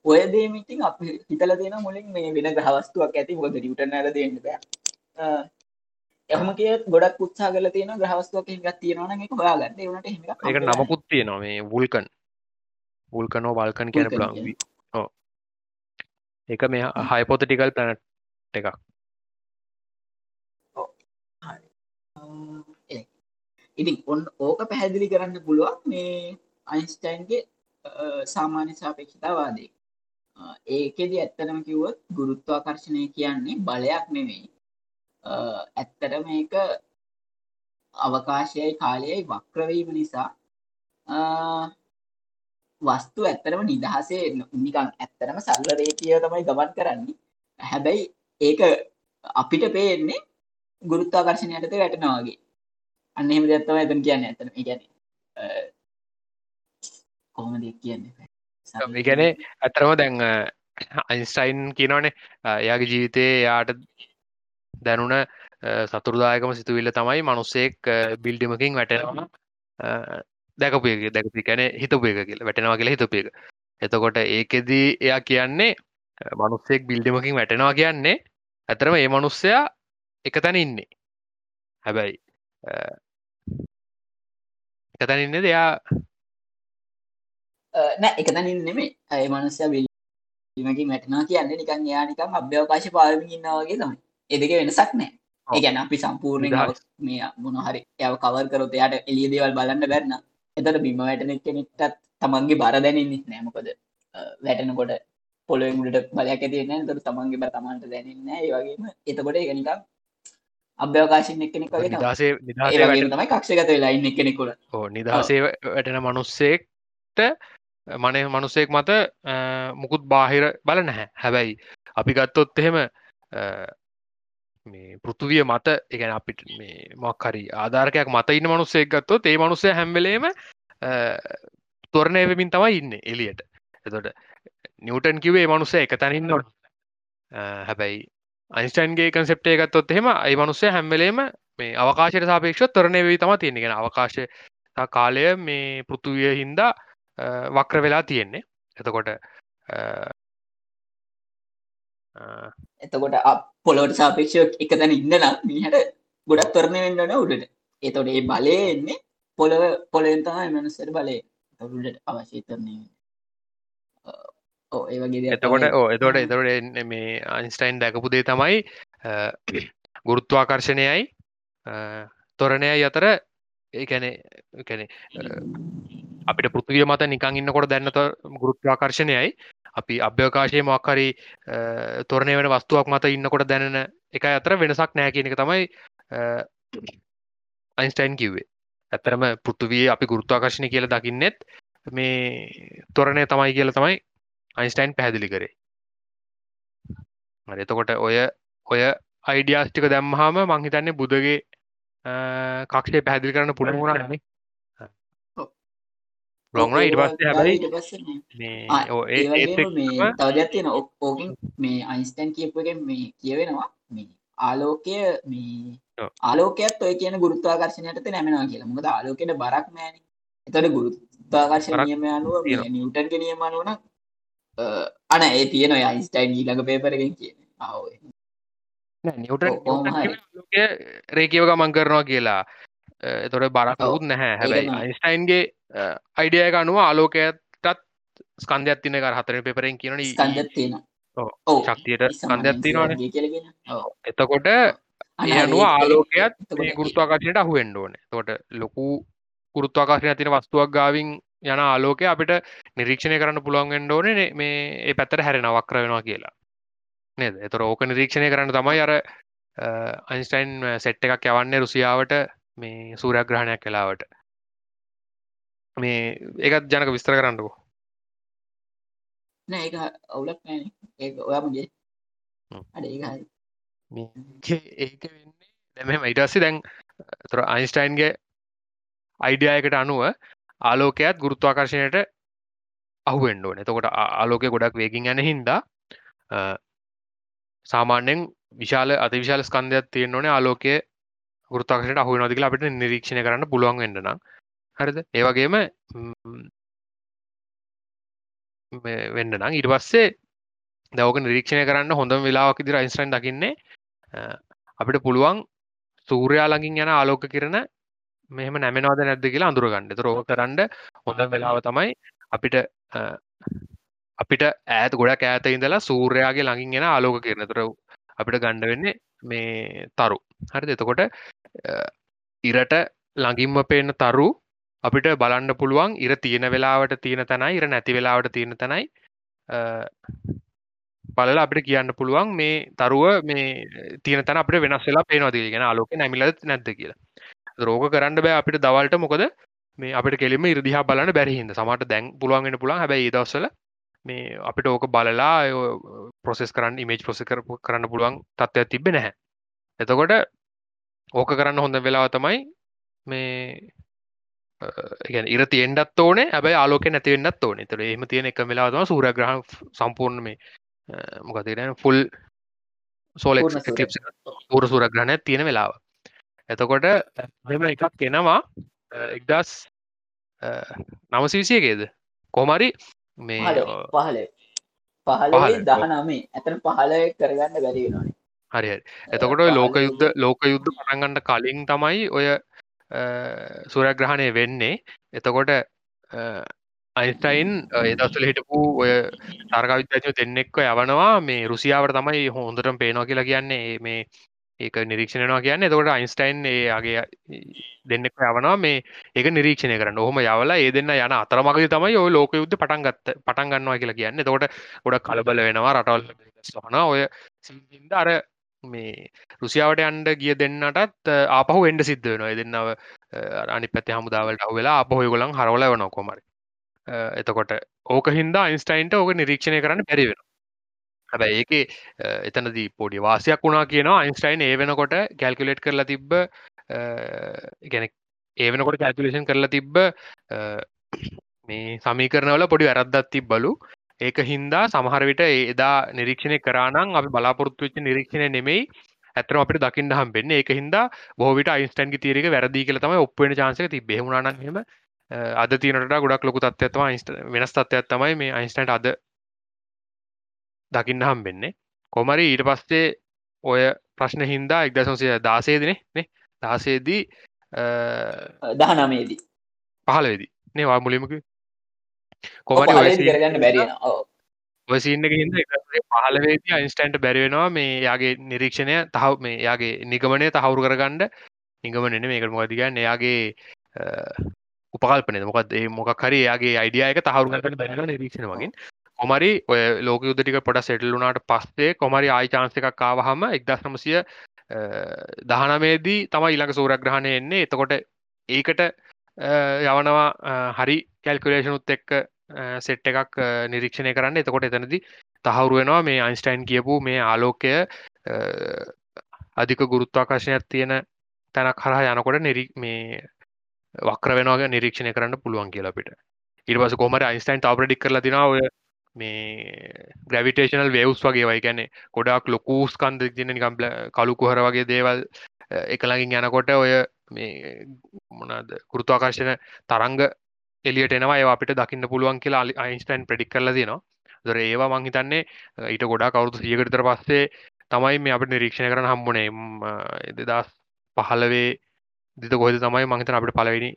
ඔය දේමිටින් අප හිතල දෙන මුලින් මේ වෙන ග්‍රහවස්තුවක් ඇති. මොද ියටන අර දෙන්න බෑ. එහම කිය ගොඩක් උත්සා කල තියෙන ග්‍රහස්තුවක ගත් තියෙනවන එක හොයාගන්න. වනට එක නමකුත් තියෙනවා මේ වුල්කන්. වුල්කනෝ වල්කන් කියන පුළන් ඕ එක මේ හයිපෝතටිකල් පැනට් එකක්. ඉතින් ඔන්න ඕක පැහැදිලි කරන්න පුළුවන් මේ අයින්ස්ටයින්ගේ සාමාන්‍ය සාපේක්ෂතාවාදේ. ඒකෙදි ඇත්තනම කිව්වොත් ගුරුත්වාකර්ශණය කියන්නේ බලයක් නෙවෙයි ඇත්තට මේක අවකාශයයි කාලයයි වක්‍රවීම නිසා. වස්තු ඇත්තරම නිදහසේ නිකන් ඇත්තරම සල්ල රේතිය තමයි ගමන් කරන්නේ. හැබැයි ඒක අපිට පේන්නේ ගුරුත්තාකර්ශණයටත වැටනවාගේ අන්න එහෙම දෙත්තම ඇතන කියන්න ඇතන ගැන කොහොම දෙක් කියන්නේ? ගැන ඇතරම දැන් අයින්ස්ටයින් කියනවනේ එයාගේ ජීවිතයේ යාට දැනුන සතුරදායකම සිතුවිල්ල තමයි මනුස්සෙක් බිල්ඩිමකින් වැටෙනවා දැකපුයගේ දැකපි කැන හිතපු එක කියලා වැටෙනවා කියලා හිතපු එක. එතකොට ඒකෙදී එයා කියන්නේ මනුස්සෙක් බිල්ඩිමකින් වැටෙනවා කියන්නේ ඇතරම ඒ මනුස්සයා එක තැන ඉන්නේ. හැබැයි එක තැන ඉන්න දෙයා නෑ එක තැනින් නෙමේ ඇය මනුස්සය බිල්ඩිමකින් වැටෙනවා කියන්නේ නිකන් යා නිකන් අභ්‍යවකාශ පාරමින් ඉන්නවාගේ තමයි. එදක වෙනසක් නෑ. ඒගැන අපි සම්පූර්ණ මේ මොනහරි යව කවර් කරොත් යායට එලිය දේවල් බලන්න බැන්න එතට බිම වැටන කෙනෙක්ටත් තමන්ගේ බර දැනන්නේ නෑමකොද වැටනකොට පොළොමුට බලයක් ඇතින තොට තමන්ගේ බ තමන්ට දැනන්න ඒවගේම එතකොට එකනිකම් අභ්‍යවකාශයෙන් එක්කෙනෙක් නිදසේ තමයි. කක්ෂගත වෙලා ඉන්න කෙනෙකුට හෝ නිදහසේ වැටෙන මනුස්සෙක්ට මනය මනුස්සෙක් මත මුකුත් බාහිර බල නැහැ හැබැයි අපි ගත්තොත් එහෙම මේ පෘතුවිය මත එකන අපිට මේ මොක්හරි ආධාරකයක් මත ඉන්න මනුස්සෙක් ගත්තොත් ඒ මනුස්සය හැම්වෙලේම තොරණය වෙමින් තමයි ඉන්න එලියට එතොට නිවටන් කිවේ මනුස්ස එක තැනින් නො හැබැයි අයින්ස්ටයින්ගේ කන්සෙප්ට එකත්තොත් එහෙම අයි මනුස්සේ හැම්වලේම මේ අවකාශයට සාපේක්ෂ තරණය වී තම තියෙනගෙන අවකාශය කාලය මේ පෘතුවිය හින්දා වක්‍ර වෙලා තියෙන්නේ. එතකොට එතකොට පොලොට සාපේක්ෂ එක තැන ඉන්න නම් මිනිහට ගොඩක් තරණය වෙන්නන උඩට. එතොට ඒ බලය එන්නේ පොළොව පොලෙන්තම මනස්සර බලය. උඩට අවශ්‍ය තරණය ඒ වගේ එතකොට ඕ එතොට එතොට මේ අයින්ස්ටයින් දැකපු දේ තමයි ගුරුත්වාකර්ශණයයි තොරණයයි අතර ඒැන කැනෙ අපිට පෘතිය මත නිකං ඉන්නකොට දැන්නත ගුරුත්වාකර්ශණයයි අපි අභ්‍යවකාශය මොක්හරි තොරණය වෙන වස්තුවක් මත ඉන්නකොට දැනෙන එක අතර වෙනසක් නෑ කියන එක තමයි අයින්ස්ටයින් කිව්වේ. ඇතරම පෘතුවිය අපි ගුරුත්වාකර්ශණය කියල දකින්නෙත් මේ තොරණය තමයි කියල තමයි අයින්ස්ටයින් පැහැදිලි කරේ. එතකොට ඔය ඔය අයිඩියස්ටික දැම්මහම මංහිතන්නේ බුදගේ කක්ෂේ පැහැදිලි කරන්න පුළ මුණන්නේ ලොංන ඉට පස්ස හැබයි තවදයක් තියෙන ඕකින් මේ අයින්ස්ටන් කියපුගෙන් මේ කියවෙනවා මේ ආලෝකය මේ ආලෝකයත් ඔය කියන ගුරුත්වාකර්ශණයට නැමෙනවා කියලා මොකද ආලෝකයට බරක් නෑන එතට ගුරුත්වාකර්ශ නියම අනුව නිියවටන් නියම අනුවන අන ඒ තියෙන අයින්ස්ටයින් ඊළඟ පේපරගෙන් කියන නිියට රේකව ගමන් කරනවා කියලා එතොට බරකවුත් නැහැ. හැබැයි අයින්ස්ටයින්ගේ අයිඩියක අනුව ආලෝකයටත් ස්කන්ධයක් තින කර හතර පෙපරෙන් කියන ශක්තියට ස්කන්ධයක් තිනවාන එතකොට අනුව ආලෝකයත් ගුරුත්වාකාශයට අහුවෙන්ඩ ඕන. තොට ලොකු ගුරුත්වාකාශය තින වස්තුවක් ගාවින් යන ආලෝකය අපිට නිරීක්ෂණය කරන්න පුළුවන්ගෙන්ඩ ඕනේ මේ ඒ පැත්තර හැරෙන වක්ර වෙනවා කියලා. නේද? එතොර ඕක නිරීක්ෂණය කරන්න තමයි අර අයින්ස්ටයින් සෙට් එකක් යවන්නේ රුසියාවට මේ සූරයග්‍රහණයක් කලාවට මේ ඒකත් ජනක විස්තර කරන්නකෝ. නෑ ඒ අවුලක් නෑ ඒ ඔයාමගේ අඩ ඒ ඒක වෙන්නේ දැම ඉටස්සි දැන් තොර අයින්ස්ටයින්ගේ අයිඩියයකට අනුව ආලෝකයත් ගුරුත්වාකර්ශණයට අහුවෙන්ඩුවන එතකොට ආලෝකය ගොඩක් වේගින් යන හින්දා සාමාන්‍යෙන් විශාල අතිවිශාල ස්කන්ධයක් තියෙන ඕනේ ආලෝකය ගෘතාක්ෂයට අහු නොදිකල අපිට නිරීක්ෂණය කරන්න පුළුවන් වෙන්නනම් හරිද? ඒවගේම වෙන්න නම්. ඉට පස්සේ දවක නිරීක්ෂණය කරන්න හොඳම වෙලාවක් ඉදිර අයිස්ටයින් දකින්නේ අපිට පුළුවන් සූරයා ළඟින් යන ආලෝක කරන මෙහම නැමෙනවාද නැද්ද කියලා අඳුරගන්න. රෝග කරන්න හොඳ වෙලාව තමයි අපිට අපිට ඇත් ගොඩක් ඇත ඉඳලා සූර්යාගේ ළඟින් එෙන ආලෝක කරන තුර අපිට ගණ්ඩ වෙන්නේ මේ තරු. හරි එතකොට ඉරට ළඟින්ම පේන තරු අපිට බලන්න පුළුවන් ඉර තියෙන වෙලාවට තියෙන තැනයි ඉර නැති වෙලාවට තියෙන තැනයි. බලල අපිට කියන්න පුළුවන් මේ තරුව මේ තියෙන තැන අපට වෙනස් වෙලා පේනවාදී ගෙන ආලෝක නැමිලද නැද්ද කියලා. රෝග කරන්න බෑ අපිට දවල්ට මොකද මේ අපට කෙලිම ඉරදිහා බලන්න බැරිහිද සමට දැන් පුළුවන්ගෙන පුළන් හැබයි දවසල මේ අපිට ඕක බලලා ප්‍රොසෙස් කරන්න ඉමේජ් ප්‍රොසෙ කරන්න පුළුවන් තත්ත්වයක් තිබෙ නැහැ. එතකොට ඕක කරන්න හොඳ වෙලාව තමයි මේ ඉර තියෙන්ඩත් ඕනේ. ඇබයි ආලෝක නැතිවෙන්නත් ඕනේ. තර එහම තියෙන එක වෙලාවම සූරග්‍රහ සම්පූර්ණ මේ මොකතිරෙන ෆුල් සෝල පූර සූරග්‍රහණය තියෙන වෙලාව. එතකොට මෙම එකක් කෙනවා එක්දස් නවසවිසියගේද කොමරි මේ පහල පහල. දහනමේ. ඇතන පහල කරගන්න බැරි වෙනවානේ හරි එතකොට ලෝක යුද්ධ ලෝක යුද්ධ පටන්ගන්නට කලින් තමයි ඔය සුරග්‍රහණය වෙන්නේ. එතකොට අයිස්ටයින් එදස්සල හිටපු ඔය තරකවිද්‍යාඥ දෙන්නෙක්ව යවනවා. මේ රුසියාවට තමයි හොඳටම පේනවා කියලා කියන්නේ. මේ ඒක නිරීක්ෂණයනවා කියන්න. එතකොට අයින්ස්ටයින් ඒගේ දෙන්නෙක් යවනවා. මේ ඒක නිරීක්ෂණය කරන්න. ඔහොම යවලා ඒ දෙන්න යන අතරමගද තමයි ඔය ලෝක යුද්ධ පටන්ගත්ත පටන් ගන්නවා කියලා කියන්න. තකොට ගොඩක් කලබල වෙනවා රටවල් සහන ඔය සිහින්ද අර මේ රුසියාවට අන්ඩ ගිය දෙන්නටත් ආපහු එන්ඩ සිද්ධ වෙනවා. දෙන්නව අනි පැති හමුදාවලට වෙලා අපහොය ගොලන් හරවල වන කොමරි එතකොට ඕක හින්දා අයින්ස්ටයින්ට ඕක නිරීක්ෂණය කරන්න පැරිවෙන හැබ ඒක එතනදී පොඩි වාසයක් වුණා කියනවා. අයින්ස්ටයින් ඒ වෙනකොට කැල්කුලේට් කරලා තිබ්බ ගැන ඒ වෙනකොට කැල්කුලේෂන් කරලා තිබ්බ මේ සමීකරණවල පොඩි වැරද්දක් තිබ්බලු. ඒක හින්දා සමහර විට එදා නිරීක්ෂණය කරානම් අපි බලාපොරොත්තු වෙච්ච නිරීක්ෂණය නෙමෙයි. ඇත්තටම අපිට දකින්න හම්බෙන්නේ. ඒක හින්දා බොහෝ විට අයින්ස්ටයින්ගේ තියරියක වැරදි කියලා තමයි ඔප්පු වෙන chance එක තිබ්බේ. එහෙම වුණා නම් එහෙම අද තියෙනට වඩා ගොඩක් ලොකු තත්ත්වයක් තමයි අයින්ස්ටයින් වෙනස් තත්ත්වයක් තමයි මේ අයින්ස්ටයින්ට අද දකින්න හම්බෙන්නේ. කොහොම හරි ඊට පස්සේ ඔය ප්‍රශ්න හින්දා 1916 දිනේ නේ? 16 දී දහනමේදී පහළවෙදි. නේ වා මුලින්ම කිව්වේ කොහොමද ඔය කරගන්න බැරි වෙනවා. ඔය සීන් එක හින්දා 1915 දී අයින්ස්ටයින්ට බැරි වෙනවා මේ යාගේ නිරීක්ෂණය තහවු මේ යාගේ නිගමනය තහවුරු කරගන්න. නිගමන නෙමෙයි මේකට මොකද කියන්නේ? යාගේ උපකල්පනය. මොකද ඒ මොකක් හරි යාගේ අයිඩියා එක තහවුරු කරගන්න බැරි වෙන නිරීක්ෂණ වගේ. කොමරි ඔය ලෝක යුද්ධ ටික පොඩ සෙටල් වුණාට පස්සේ කොමරි ආයි chance එකක් ආවහම 1900 19දී තමයි ඊළඟ සූර්යග්‍රහණය එන්නේ. එතකොට ඒකට යවනවා හරි කැල්කුලේෂනුත් එක්ක සෙට් එකක් නිරීක්ෂණය කරන්න. එතකොට එතනදි තහවුරු වෙනවා මේ අයින්ස්ටයින් කියපු මේ ආලෝකය අධික ගුරුත්වාකර්ශනයක් තියෙන තැනක් හරහා යනකොට නිරි මේ වක්‍ර වෙනවාගේ නිරීක්ෂණය කරන්න පුළුවන් කියලා අපිට. ඊට පස්සේ කොහමද අයින්ස්ටයින් තාම ප්‍රෙඩික් කරලා තිනවා ඔය මේ ග්‍රැවිටේෂනල් වේව්ස් වගේ වයි කියන්නේ ගොඩාක් ලොකු ස්කන්ධ තියෙන නිකම් කළු කුහර වගේ දේවල් එක ළඟින් යනකොට ඔය මේ මොනවාද ගුරුත්වාකර්ෂණ තරංග එලියට එනවා ඒවා අපිට දකින්න පුළුවන් කියලා අයින්ස්ටයින් ප්‍රෙඩික් කරලා තියෙනවා. ඒතර ඒවා මං හිතන්නේ ඊට ගොඩාක් අවුරුදු 100කට විතර පස්සේ තමයි මේ අපිට නිරීක්ෂණය කරන්න හම්බුනේ 2015 දිත කොහෙද තමයි මං හිතන්නේ අපිට පළවෙනි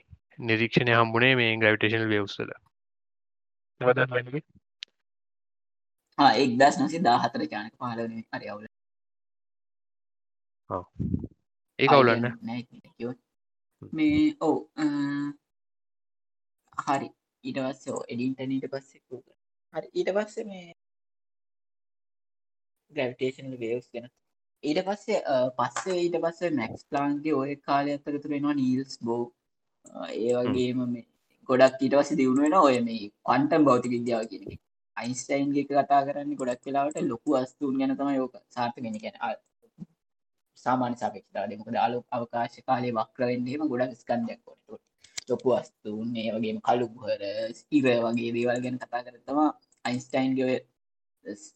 නිරීක්ෂණය හම්බුනේ මේ ග්‍රැවිටේෂනල් වේව්ස් වල. මොකද වෙන්නේ? ආ 1914 ජානක 15 හරි අවුල. ඔව්. ඒක අවුලන්නේ. මේ ඔව් හරි. ඊට පස්සේ එඩින්ටනීට පස්සේ හරි. ඊට පස්සේ මේ ග්‍රැවිටේෂනල් වේව්ස් ගැන. ඊට පස්සේ පස්සේ ඊට පස්සේ මැක්ස් ප්ලාන්ගේ ඔය කාලය අත්තක තුරෙනවා නීල්ස් බෝ ඒ වගේම මේ ගොඩක් ඊට පස්සේ දියුණු වෙන ඔය මේ පන්ටම් භෞතික විද්‍යාව කියන අයින්ස්ටයින්ගේ කතා කරන්නේ ගොඩක් වෙලාවට ලොකු අස්තුන් ගැන තමයි ඕක සාර්ථකගෙන ගැන සාමාන්‍ය සාපේක්ෂතාවය මොකද ආලෝක අවකාශ කාලේ වක්‍රවෙන්නේම ගොඩක් ස්කන්ධයක් වුණා ලොකු වස්තුූන් ඒ වගේම කළුහර ස්කිර වගේ දේවල් ගැන කතා කරතම අයින්ස්ටයින්ගේ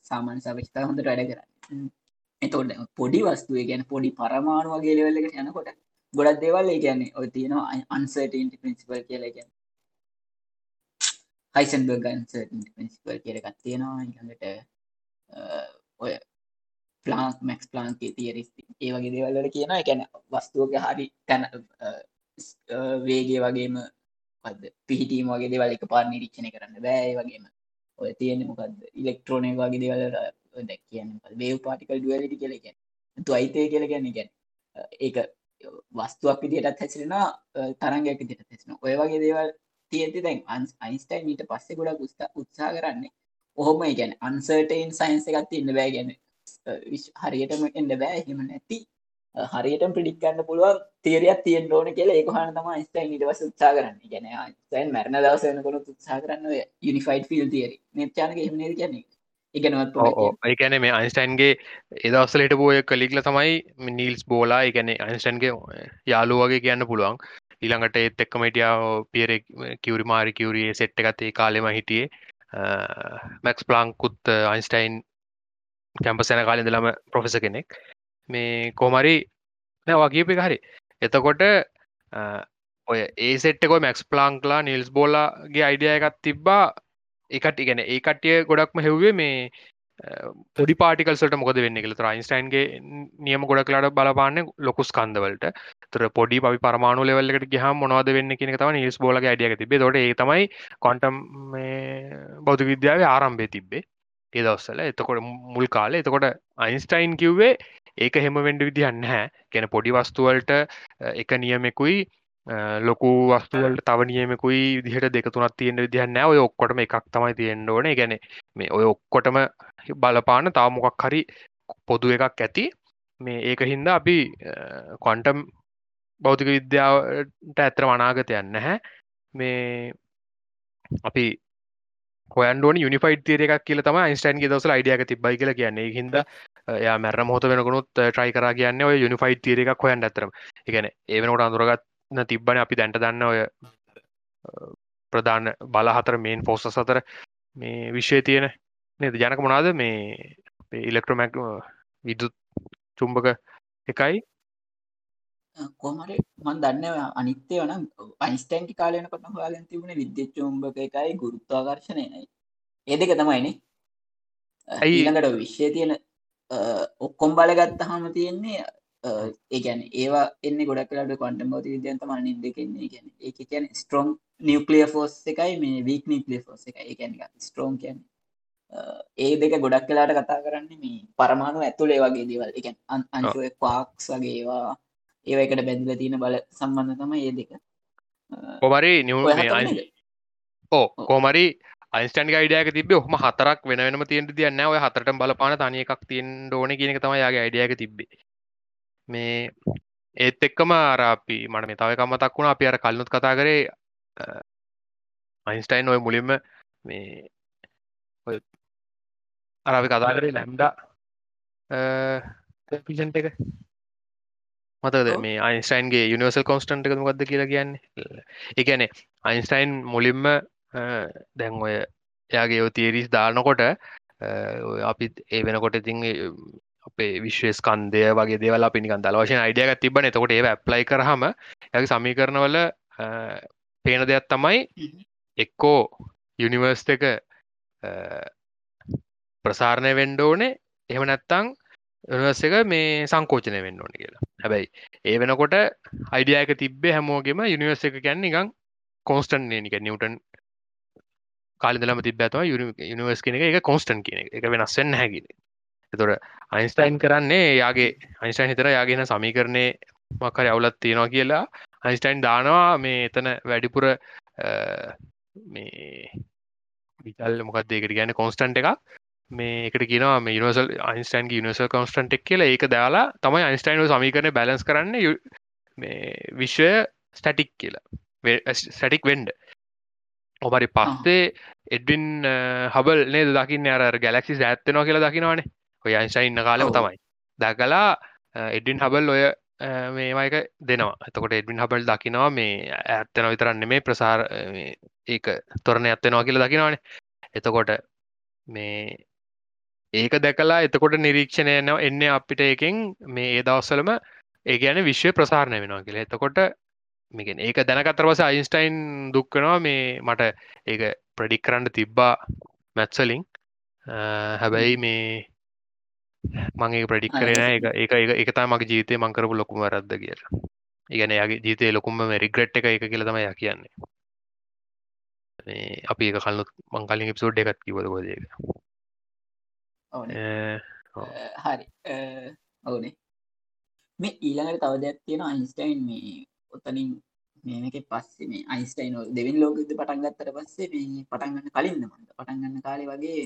සාමාන්‍ය සවිස්ථා හොඳට වැඩ කරන්න. එතොට පොඩි වස්තුවේ ගැන පොඩි පරමාණු වගේ ලෙවල්ලක යනකොට ගොඩක් දේවල් ඒ ගැන්නේ ඔය තියෙනවා අන්සර්ටන්ට පින්සිපල් කියලා. ගැන හයිසන්බර්ග අන්සර්ට පින්සිපල් කියලකත් තියෙනවා. ඉඟට ඔය ප්ලාන්ක් මැක්ස් ප්ලාන්කේ තියරිස්ති ඒ වගේ දේවල්ලට කියන ගැන වස්තුවක හරි තැන වේගේ වගේම පද පිහිටීම වගේ දෙවල් එක පාර නිරීක්ෂණය කරන්න බෑ වගේම. ඔය තියෙන මොකක්ද ඉලෙක්ට්‍රෝනය වගේ දෙවල දැක් කියන්න වේව පාටිකල් ඩුවලටි කියලකැන තු අයිතය කියල ගැන්න ගැන ඒක වස්තුවක් විදිටත් හැසිරෙන තරංගයක් දිට හැසෙන ඔය වගේ දේවල් තියෙති දැන් අන්ස් අයින්ස්ටයින් ඊට පස්සේ ගොඩක් උස්ත උත්සා කරන්නේ ඔහොම ගැන අන්සර්ටයින් සයින්ස එකත් ඉන්න බෑ. ගැන හරියටම එන්න බෑ. හිම නැති හරියට පිඩික්ගන්න පුළුවන් තේරයක් තියෙන් ඕන කියලා. ඒකහන තම ස්ටයින් ඉටවස උත්සා කරන්න. ගැන සයින් මැරණ දවසයනකොට උත්සා කරන්න යුනිෆයිඩ් ෆිල් තේර නිර්චානක හෙමනර කියන්නේ? එකනවත් ඒකැන මේ අයින්ස්ටයින්ගේ එදවස්සලට බෝය කලික්ල තමයි නිල්ස් බෝලා එකැනෙ අයින්ස්ටන්ගේ යාලු වගේ කියන්න පුළුවන්. ඊළඟට ඒත් එක්කමටියාව පියර කිවරි මාරි කිවරිය සෙට්ට එකතේ කාලෙම හිටියේ. මැක්ස් ප්ලාංකුත් අයින්ස්ටයින් කැම්පසැන කාලින්ද ලම ප්‍රොෆෙස කෙනෙක්. මේ කොමරි වගේපි හරි. එතකොට ඔය ඒසෙට්කො මැක්ස් ප්ලාංක්ලා නිල්ස් බෝලාගේ අයිඩිය එකත් තිබ්බා. එකට ඉගෙන ඒ කට්ටිය ගොඩක්ම හෙව්වේ මේ පොඩි පාටිකල්ට මොකද වෙන්න කියල. රයින්ස්ටයින්ගේ නියම ගොඩක්ලාට බලපාන්න ලොකුස් කන්දවලට තර පොඩි පි පරමාණු ලෙවල්ලට ගහ මොනවද වෙන්න කියන තම නිස් බෝල අඩියක තිබේ තොට ඒ තමයි කොන්ටම් බෞද්ධ විද්‍යාව ආරම්භය තිබ්බේ. ඒ දවස්සල එතකොට මුල් කාලේ. එතකොට අයින්ස්ටයින් කිව්වේ ඒක හෙම වෙන්ඩ විදිහන්න හැ ගැන පොඩි වස්තුවලට එක නියමෙකුයි ලොකු වස්තුවලට තව නියමකුයි දිහට දෙක තුනත් තියෙන විදිහන්න ඔය ඔක්කොටම එකක් තමයි තියෙන්න්න ඕන. ගැන මේ ඔය ඔක්කොටම බලපාන තාමොකක් හරි පොදු එකක් ඇති. මේ ඒක හින්දා අපි කොන්ටම් භෞතික විද්‍යාවට ඇතර වනාගතයන්න හැ මේ අපි හොයන්ඩුවන යුනිෆයිඩ් තේර එකක් කියල තම ඉන්ස්ටන්ගේ දවස අයිඩියක තිබයි කියල කියන්නේ. හිද යා මැර මොහොත වෙනකුණුත් ට්‍රයි කර කියන්න ඔය යුනිෆයිඩ් තීර එකක් හොයන් ඇතරම එකන ඒවනට අඳුරගත්න තිබ්බන අපි දැන්ට දන්න ඔය ප්‍රධාන බල හතර මේන් පෝස්ස සතර මේ විශ්වය තියෙන නේද? ජනක මොනාද මේ ඉලෙක්ට්‍රොමැක් විදුත් චුම්භක එකයි. කොමර මන් දන්න අනිත්‍යය වනම් අයිස්ටන්ටි කාලයන කොට හොයාගෙන තිබුණ විද්‍ය චුම්භක එකයි ගුරුත්වාකර්ශණයනයි ඒ දෙක තමයිනේ ඊළඟට විශ්වය තියෙන ඔක්කොම් බලගත්ත හම තියෙන්නේ ඒගැන ඒවා එන්න ගොඩක් කලට කොන්ට බෝත විද්‍යන්ත මන නිද කෙන්නේ ගැන ඒ කියන ස්ට්‍රෝම් නිියක්ලිය ෆෝස් එකයි මේ වීක් නිික්ලිය ෆෝස් එක එකන ස්ට්‍රෝම් කියන්න. ඒ දෙක ගොඩක් කලාට කතා කරන්න මේ පරමාණු ඇතුළේ වගේ දේවල්. එක අන්සුව පාක්ස් වගේවා ඒවකට බැඳල තියෙන බල සම්බන්ධ තම ඒ දෙක. කොමරි නිව ඕ කෝමරි අයිස්ටන් යිඩියක තිබ හම හතරක් වෙනම තියෙන්ට තියන්න ඔය හතරට බලපාන තනය එකක් තියෙන් ඕන කියනක තම යාගේ අයිඩියක තිබේ මේ ඒත් එක්කම ආරාපි මට මේ තවකම මතක් වුණ. අපි අර කල්නුත් කතා කරේ අයින්ස්ටයින් ඔය මුලින්ම මේ අරාපි කතා කරේ ලැම්ඩා පිෂන්ට එක. මතද මේ අයින්ස්ටයින්ගේ යනිවර්සල් කොන්ස්ටන්ට එක මොකක්ද කියලා කියන්නේ? එකන අයින්ස්ටයින් මුලින්ම දැන් ඔය එයාගේ ඔ තේරිස් දානකොට අපිත් ඒ වෙනකොට ඉතින් අපේ විශ්වස්කන්දය වගේ දේවල් අපි නිකන් දල වශයෙන් අයිඩියගත් තිබන එතකොට ඒ ඇප්ලයි කරහම ඇ සමීකරණවල පේන දෙයක් තමයි එක්කෝ යුනිවර්ස් එක ප්‍රසාරණය වෙන්ඩ ඕනේ. එහෙම නැත්තං යනිවර්ස එක මේ සංකෝචනය වෙන්න ඕන කියලා. හැබැයි ඒ වෙනකොට අයිඩියක තිබේ හැමෝගෙම යුනිවර්ස එක ගැන්න නිකං කෝස්ටන් නික නිවටන් කාලිදලම තිබ ඇතම යුනිවර්ස් කෙන එක කොස්ටන් කියන එක. වෙනස්සෙන් හැකිෙන එතොට අයින්ස්ටයින් කරන්නේ යාගේ අයින්ස්ටයින් හිතර යාගෙන සමීකරණය මක්කර අවුලත් තියෙනවා කියලා අයින්ස්ටයින් දානවා. මේ එතන වැඩිපුර මේ විතල් මොකක්දේකට ගැන කොන්ස්ටන්ට එකක්. මේ එකට කියනවා මේ නිවසල් අයින්ස්ටයින් නිවසල් කොන්ස්ටන්ට් එක් කියලා. ඒක දාලා තමයි අයින්ස්ටයින් සමීකරන බැලස් කරන්න මේ විශ්වය ස්ටටික් කියලා. ස්ටටික් වෙන්ඩ ඔබරි පස්සේ එඩ්වින් හබල් නේ දකින්න? අර ගැලක්සි ඇත්තනවා කියලා දකිනවානේ. ඔය අයින්ස්ටයින් ඉන්න කාලෙම තමයි. දැකලා එඩින් හබල් ඔය මේමයික දෙනවා. එතකොට එඩවින් හබල් දකිනවා මේ ඇත්තන විතරන්න මේ ප්‍රසාර ඒක තොරණ ඇත්තනවා කියලා දකිනවානේ. එතකොට මේ ඒක දැකලා එතකොට නිරීක්ෂණය නවා එන්න අපිට එකෙන් මේ ඒ දවස්සලම ඒ ගැන විශ්වය ප්‍රසාරණය වෙනවා කියලා. එතකොට මේකෙන් ඒක දැනකතරවස අයින්ස්ටයින් දුක්කනවා මේ මට ඒක ප්‍රඩික් කරන්න තිබ්බා මැත්සලින් හැබැයි මේ මගේ ප්‍රඩික් කරන එක එක එක තා මගේ ජීතය මංකරපු ලොකුම රද්ද කියල. ඉගන යාගේ ජීතය ලොකුම රිග්‍රට් එක එක කියලතම ය කියන්නේ. අපි එක කල්ලු මංකලින් පිසෝඩ් එකත් කිවද ගොදක හරි. ඔවුනේ මේ ඊළඟට තව දෙයක් තියෙන අයින්ස්ටයින් මේ ඔතනින් මේක පස්සේ මේ අයිස්ටයින් දෙවින් ලෝකද පටන්ගත්තර පස්සේ මේ පටන්ගන්න කලින්ද මට පටන්ගන්න කාලේ වගේ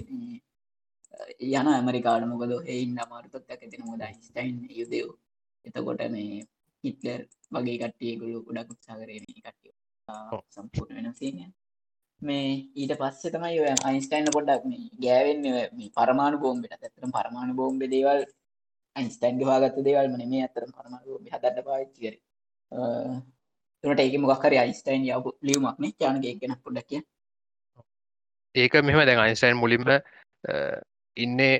යන ඇමරිකාඩ මොකද එයින් අමාරුතත් ඇතින මොද යිස්ටයින් යුදෙව් එතකොට මේ හිටලර් වගේ කට්ටියගුලු ගොඩක් උත්සා කරන කට්ටිය සම්පූර්ණ වෙන සීනය මේ ඊට පස්සේ තමයි ඔය අයින්ස්ටයින් පොඩ්ඩක් මේ ගෑවෙන් පරමාණු බෝම්බට. ඇතරම් පරමාණු බෝම්බ දේවල් අයින්ස්ටයින්ගේ වාගත්ත දේවල් මන මේ අතරම් පරමාණු බෝම්බ හදට පාච්චි කර තුනට ඒක මොක්කර අයිස්ටයින් යව ලියවමක්නේ චානගේ ගෙන පොඩ්ඩක් කිය ඒක මෙම දැන් අයින්ස්ටයින් මුලින්ම ඉන්නේ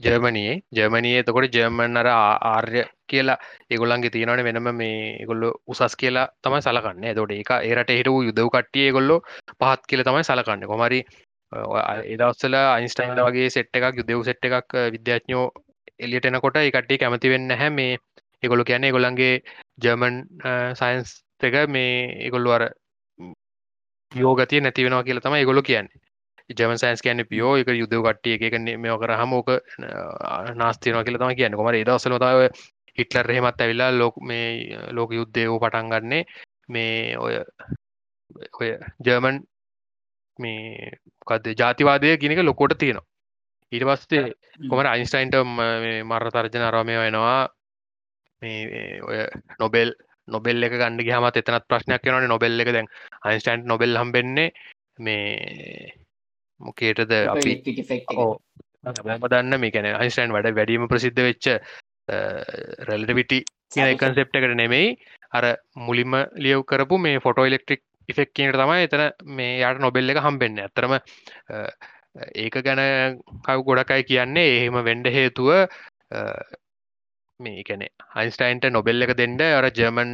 ජර්මනයේ. ජර්මනයේ තකොට ජර්මන් අර ආර්ය කියලා ඒගොල්ලන්ගේ තියෙනවන වෙනම මේ ගොල්ල උසස් කියලා තමයි සලකන්න. තොට එක ඒරට හිට යුදව කට්ටිය ගොල්ලො පහත් කියල තමයි සලකන්න. කොමරි එදස්සල අයින්ස්ටයින්ල වගේ සෙට් එකක් යුදෙව් සෙට් එකක් විද්‍යාඥෝ එලියට එනකොට එකට්ටි කැමති වෙන්න හැ මේ එගොලු කියන්නේ ගොල්ලන්ගේ ජර්මන් සයින්ස් එක මේ එගොල්ලු අර යෝගතිය නැතිවෙනවා කියලා තම ගොලු කියන්නේ. ජම සයින්ස් කියන්න පියෝ එක යුද කට්ටිය එක මේ කර හමෝක නාස්තියන කියල තම කියන්න. කොමර දවසලතාව හිටලර් එහෙමත් ඇවිල්ලා ලෝක මේ ලෝක යුද්ධයෝ පටන් ගන්නේ. මේ ඔය ඔය ජර්මන් මේ කද ජාතිවාදය ගෙනක ලොකොට තියෙනවා. ඊට පස්සේ කොමර අයින්ස්ටයින්ට මර තර්ජන අරමය වෙනවා මේ ඔය නොබෙල් නොබෙල් එක ගන්න හම එතනත් ප්‍රශ්නයක් වන නොබෙල් එක දැන් අයින්ස්ටයින්ට නොබෙල් හම්බෙන්නේ මේ මොකේටද අපි? ම දන්න මේකැන අයිස්ටයින් වැඩ වැඩීම ප්‍රසිද්ධ වෙච්ච රෙල්ඩවිටි කියන කන්සෙප්ට එකට නෙමෙයි. අර මුලින්ම ලියව් කරපු මේ ෆොටෝ ඉලෙක්ට්‍රික් ඉෆෙක්කට තමයි එතන මේ යාට නොබෙල්ල එක හම්බෙන්න. ඇතරම ඒක ගැන කව ගොඩකයි කියන්නේ එහෙම වෙන්ඩ හේතුව මේ කැනෙ අයින්ස්ටයින්ට නොබෙල්ල එක දෙන්න අර ජර්මන්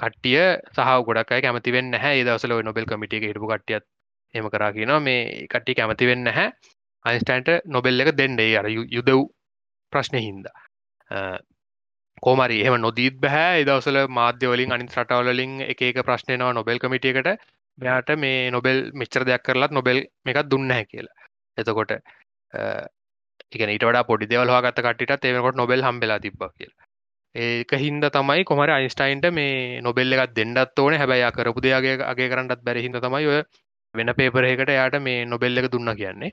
කට්ටිය සහ ගොඩක් කැමති වෙන්න හැ දවසල නොබෙල් කමිටිය හිටපු කටියත් එම කරා කියනවා. මේ කට්ටි කැමති වෙන්න හැ අයින්ස්ටයින්ට නොබෙල් එක දෙන්නේ. අර යුදව් ප්‍රශ්නය හින්දා. කෝමරි එහම නොදීත් බැහැ දවසල මාධ්‍යවලින් අනි රටවලින් එක ප්‍රශ්නයනවා නොබෙල් කමිටියකට මෙයාට මේ නොබෙල් මෙච්චර දෙයක් කරලත් නොබෙල් එකක් දුන්න හැ කියලා. එතකොට එක ඊට වඩා පොඩි දෙවල් හගත කටට ඒකට නොබෙල් හම්බෙලා තිබ කියල. ඒක හින්ද තමයි කොමර අයින්ස්ටයින්ට මේ නොබෙල්ල එකත් දෙන්නත් ඕන. හැබැයි කරපු දෙයාගේ අගේ කරන්නත් බැරිහිද තමයි ඔය වෙන පේපරයකට යාට මේ නොබෙල්ල එක දුන්න කියන්නේ.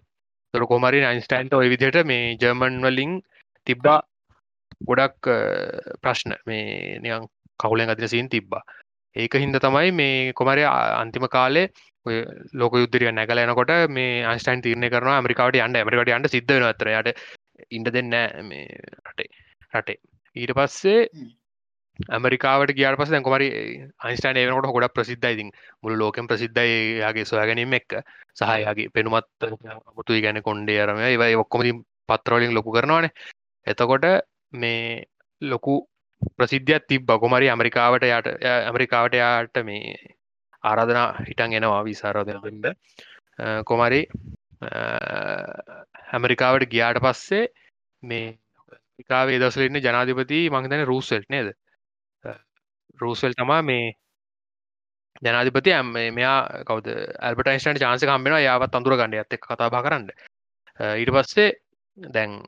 තොර කොමරි අයින්ස්ටයින්ට ඔය විදිහට මේ ජර්මන් වලින් තිබ්බා ගොඩක් ප්‍රශ්න. මේ නියන් කවුලෙන් අදින සින් තිබ්බා. ඒක හින්ද තමයි මේ කොමරය අන්තිම කාලේ ඔය ලෝක යුද්ධරිය නැගල එනකොට මේ අන්ස්ටයින් තිරණය කරන ඇමරිකාවට අන්ඩ ඇමරිකට අන්ට සිද්ධ අතරයට ඉන්ඩ දෙන්න මේ රටේ. රටේ. ඊට පස්සේ ඇමරිකාවට ගියාට පස දැකොමරි අයිස්ටන් ඒනකොට හොඩ ප්‍රසිද්ධයිතින් මුළු ලෝකෙන් ප්‍රසිද්ධයියාගේ සොයා ගැනීම එක්ක. සහයගේ පෙනුමත් මුතු ගැන කොන්්ඩේ අරම ඒවයි ඔක්කොමති පත්‍රවලින් ලොකු කරනවානේ. එතකොට මේ ලොකු ප්‍රසිද්ධියත් තිබ බකොමරි ඇමරිකාවට යට ඇමරිකාවට යාට මේ ආරාධනා හිටන් එනවා විසාරෝධයද කොමරි ඇමරිකාවට ගියාට පස්සේ මේ ඉකාවේ දසලන්න ජනාධිපති මංතන රූසෙල්් නේද? රූසෙල් තමා මේ ජනාධිපති. ඇම් මෙයා කවද? ඇල්පටයින්ස්ටට චාන්ස කම්බෙන යාවත් අඳුර ගන්න ඇත්ත කතාබා කරන්න. ඊට පස්සේ දැන්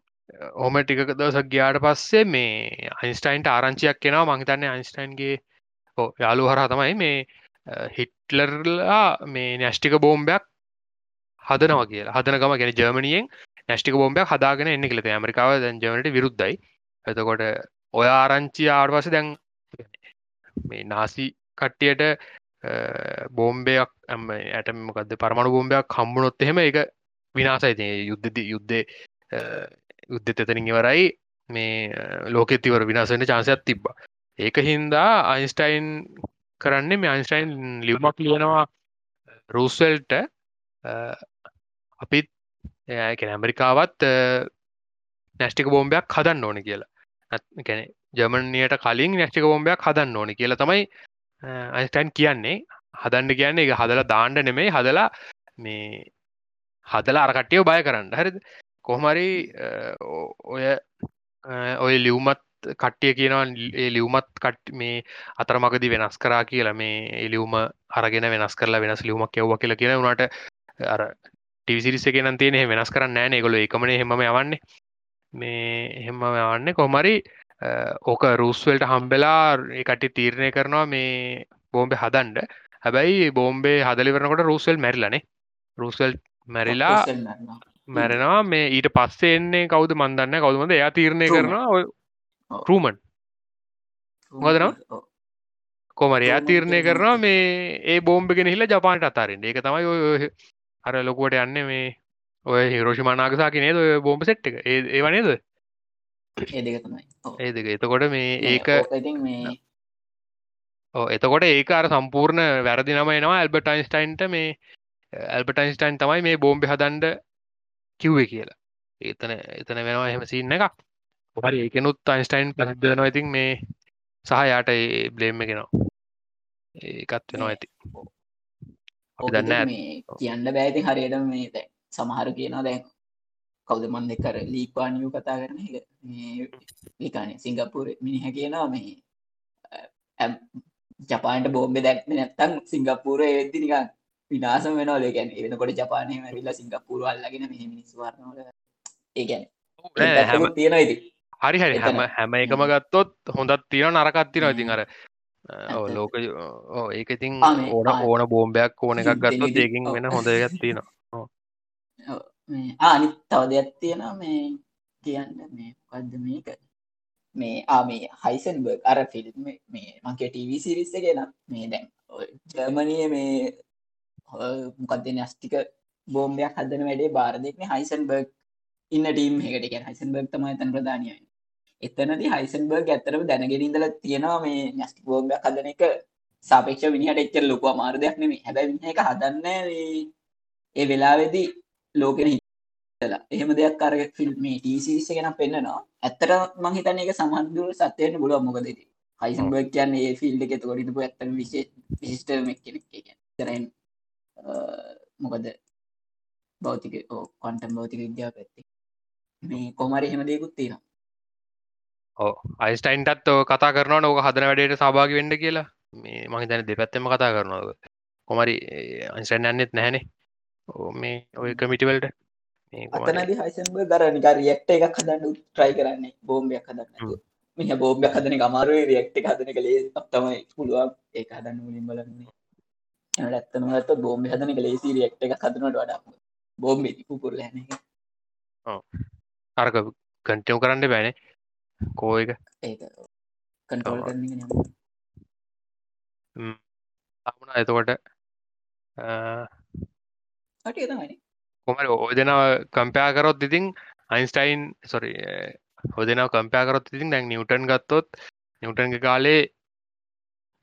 ඕම ටික දවසක් ගියාට පස්සේ මේ අයින්ස්ටයින්ට ආරංචියක් කෙනවා මහිතන්නේ අයින්ස්ටයින්ගේ යාලු හරහ තමයි මේ හිට්ලර්ලා මේ නැෂ්ටික බෝම්බයක් හදනව කියලා. හදනකම ගැන ජර්මණියෙන් නැෂ්ටික බෝම්බයක් හදාගෙන එන්න කියලත ඇමරිකාව දැන් ජමට විරුද්ධයි. එතකොට ඔය ආරංචි ආර්වස දැන් මේ නාසි කට්ටියට බෝම්බයක් ඇම ඇටමකද පරමණු බෝම්බයක් කම්බුණොත් එහෙම එක විනාසයි යුද්ධ යුද්ධ යුද්ධ තෙතනින් ඉවරයි. මේ ලෝකෙතිවර විනාසෙන්ට චාන්සයක් තිබ්බා. ඒක හින්දා අයින්ස්ටයින් කරන්නේ මේ අයින්ස්ටයින් ලිවමක් ලියනවා රූස්වල්ට. අපිත් එයකැන ඇමරිකාවත් නැස්ටික බෝම්බයක් හදන්න ඕන කියලා. ගැන ජර්මණයට කලින් නැස්ටික බෝම්බයක් හදන්න ඕන කියලා තමයි අයිස්ටයින් කියන්නේ. හදන්න කියන්නේ එක හදලා දාණ්ඩ නෙමෙයි හදලා මේ හදලා අරකට්ටියෝ බය කරන්න. හරිද? කොහමරි ඔය ඔය ලියවමත් කට්ටිය කියනවා ලියවමත් කට මේ අතරමගදි වෙනස් කරා කියලා මේ එලියවම අරගෙන වෙනස් කරලා වෙනස් ලියවමක් යව්ව කියලා කියන වුණට අර ටිවිසිරිස එකනම් තියෙන වෙනස් කරන්න නෑන ගොල එකමන හෙම යවන්නේ. මේ එහෙම යවන්න කොමරි ඕක රූස්වල්ට හම්බෙලා එකට තීරණය කරනවා මේ බෝම්බෙ හදන්ඩ හැබැයි බෝම්බේ හදලිවරනකොට රූස්වල් මැරිලනේ රූස්වල් මැරිලා මැරෙනවා. මේ ඊට පස්සේ එන්නේ කවුද මන්දන්න කවුමද එයා තීරණය කරනවා රූමන් මොදනම් කොමරයා තීරණය කරනවා මේ ඒ බෝම්භගෙන හිල ජපානට අතාරෙන් ඒක තමයි ඔය අර ලොකුවට යන්න මේ ඔය හිරෝෂිමනාගසා කිනේ ඔය බෝම්ප සෙට් එක. ඒ වනේද ඒ දෙක එතකොට මේ ඒක එතකොට ඒක අර සම්පූර්ණ වැරදි නම එනවා ඇල්බටයින්ස්ටයින්ට මේ ඇල්බටයින්ස්ටයින් තමයි මේ බෝම්බි හදන්ඩ කිව්වේ කියලා. ඒතන එතන වෙනවා එහෙම සින්න එකක් හරි ඒකනුත් අයින්ස්ටයින් ප්‍රසිද්ධනවා ඉතින් මේ සහ යාට ඒ බ්ලේම් එකෙනවා ඒකත් වෙනවා ඇති. දන්න කියන්න බෑති හරියට මේ දැ සමහර කියනවා දැන් කවද මන් දෙකර ලීපානියු කතා කරන එක? ඒකාන සිංගප්පුර මිනිහ කියනවා මේ ජපාන්ට බෝම්බෙ දැක්ම නැත්තම් සිංගප්පූර ඒදදි නිකන් විනාසම වෙනවා දෙකැන එනකොට ජපානය මැවිල්ලා සිංගප්පුර අල්ලගෙන මෙහ මිනිස්වාරනල ඒගැන තියෙන ඉති හරි හරි. හැම හැම එකම ගත්තොත් හොඳත් තියෙන නරකත් තින ඉතින් අර ලෝක ඒක ඉතින් ඕන ඕන බෝම්බයක් ඕන එකක් ගත්තොත් ඒකින් වෙන හොඳ එකත් තියෙනවා. අනිත් තව දෙයක් තියෙන මේ කියන්න මේ පද්ද මේක? මේ ආමේ හයිසන්බර්ග අර ෆිල්ම් මේ මගේ ටීවී සිරිස්ස ගෙන මේ දැන් ජර්මනය මේ මොකක්ද නස්ටික බෝම්බයක් හදන වැඩේ බාරදෙක්න හයිසන්බර්ග් ඉන්න ටීම් එකට හයිසන්බර්ග තමයි තන් ප්‍රධානයයි එතනති හයිසන්බර්ග ඇතරම දැනගෙනඉදල තියෙනවා මේ නැස්ටි බෝම්බයක් හදන එක. සාපේක්ෂ විනිහට එච්චර ලොකු අමාරු දෙයක් නෙමෙයි. හැබැයි මිනිහ එක හදන්න ඒ වෙලාවේදී ලෝකෙන හිතලා එහෙම දෙයක් අර ෆිල්ම් මේ ටීවී සීරීස් එක නම් පෙන්නනවා. ඇත්තට මං හිතන්නේ ඒක සමහරවිට සත්‍ය වෙන්න පුළුවන්. මොකද ඉතින් හයිසන්බර්ග් කියන්නේ ඒ ෆීල්ඩ් එකේ එතකොට හිටපු ඇත්තම විශේෂ විශිෂ්ට කෙනෙක් ඒ කියන්නේ ඉතරෙන් මොකද භෞතික කොන්ටම් භෞතික විද්‍යාව පැත්තේ. මේ කොමරි එහෙම දෙයකුත් තියෙනවා. අයිස්ටයින්ටත් කතා කරන ඕක හදන වැඩට සභාග වෙන්න කියලා. මේ මහි තැන දෙපැත්තම කතා කරනවා කොමරි අයිස්ටයින් යන්නෙත් නැහැනේ. මේ ඔය කමිටිවල්ට අතනදි හයිසන්බ දර නිකා රියක්ට එකක් හදන්න ට්‍රයි කරන්නේ. බෝම්බයක් හදන්න මිහ බෝම්බයක් හදන අමාරුවේ රියක්ට හදන කළේ තමයි පුළුවන්. ඒ හදන්න මුලින් බලන්නේ. ඇත්තනට බෝම්බ හදන කලේසි රියක්ට එක හදනට වඩා බෝම්බ පුකුරල හැන අරක කටයව කරන්න බෑනේ කෝයක ඒක කන්ටෝල් කරන අමුණ එතකොට ඔය දෙනාව කම්පයා කරොත් ඉතින් අයින්ස්ටයින් සොරි හො දෙනාව කම්පයා කරොත් ඉතින් දැන් නිවටන් ගත්තොත් නිවටන්ගේ කාලේ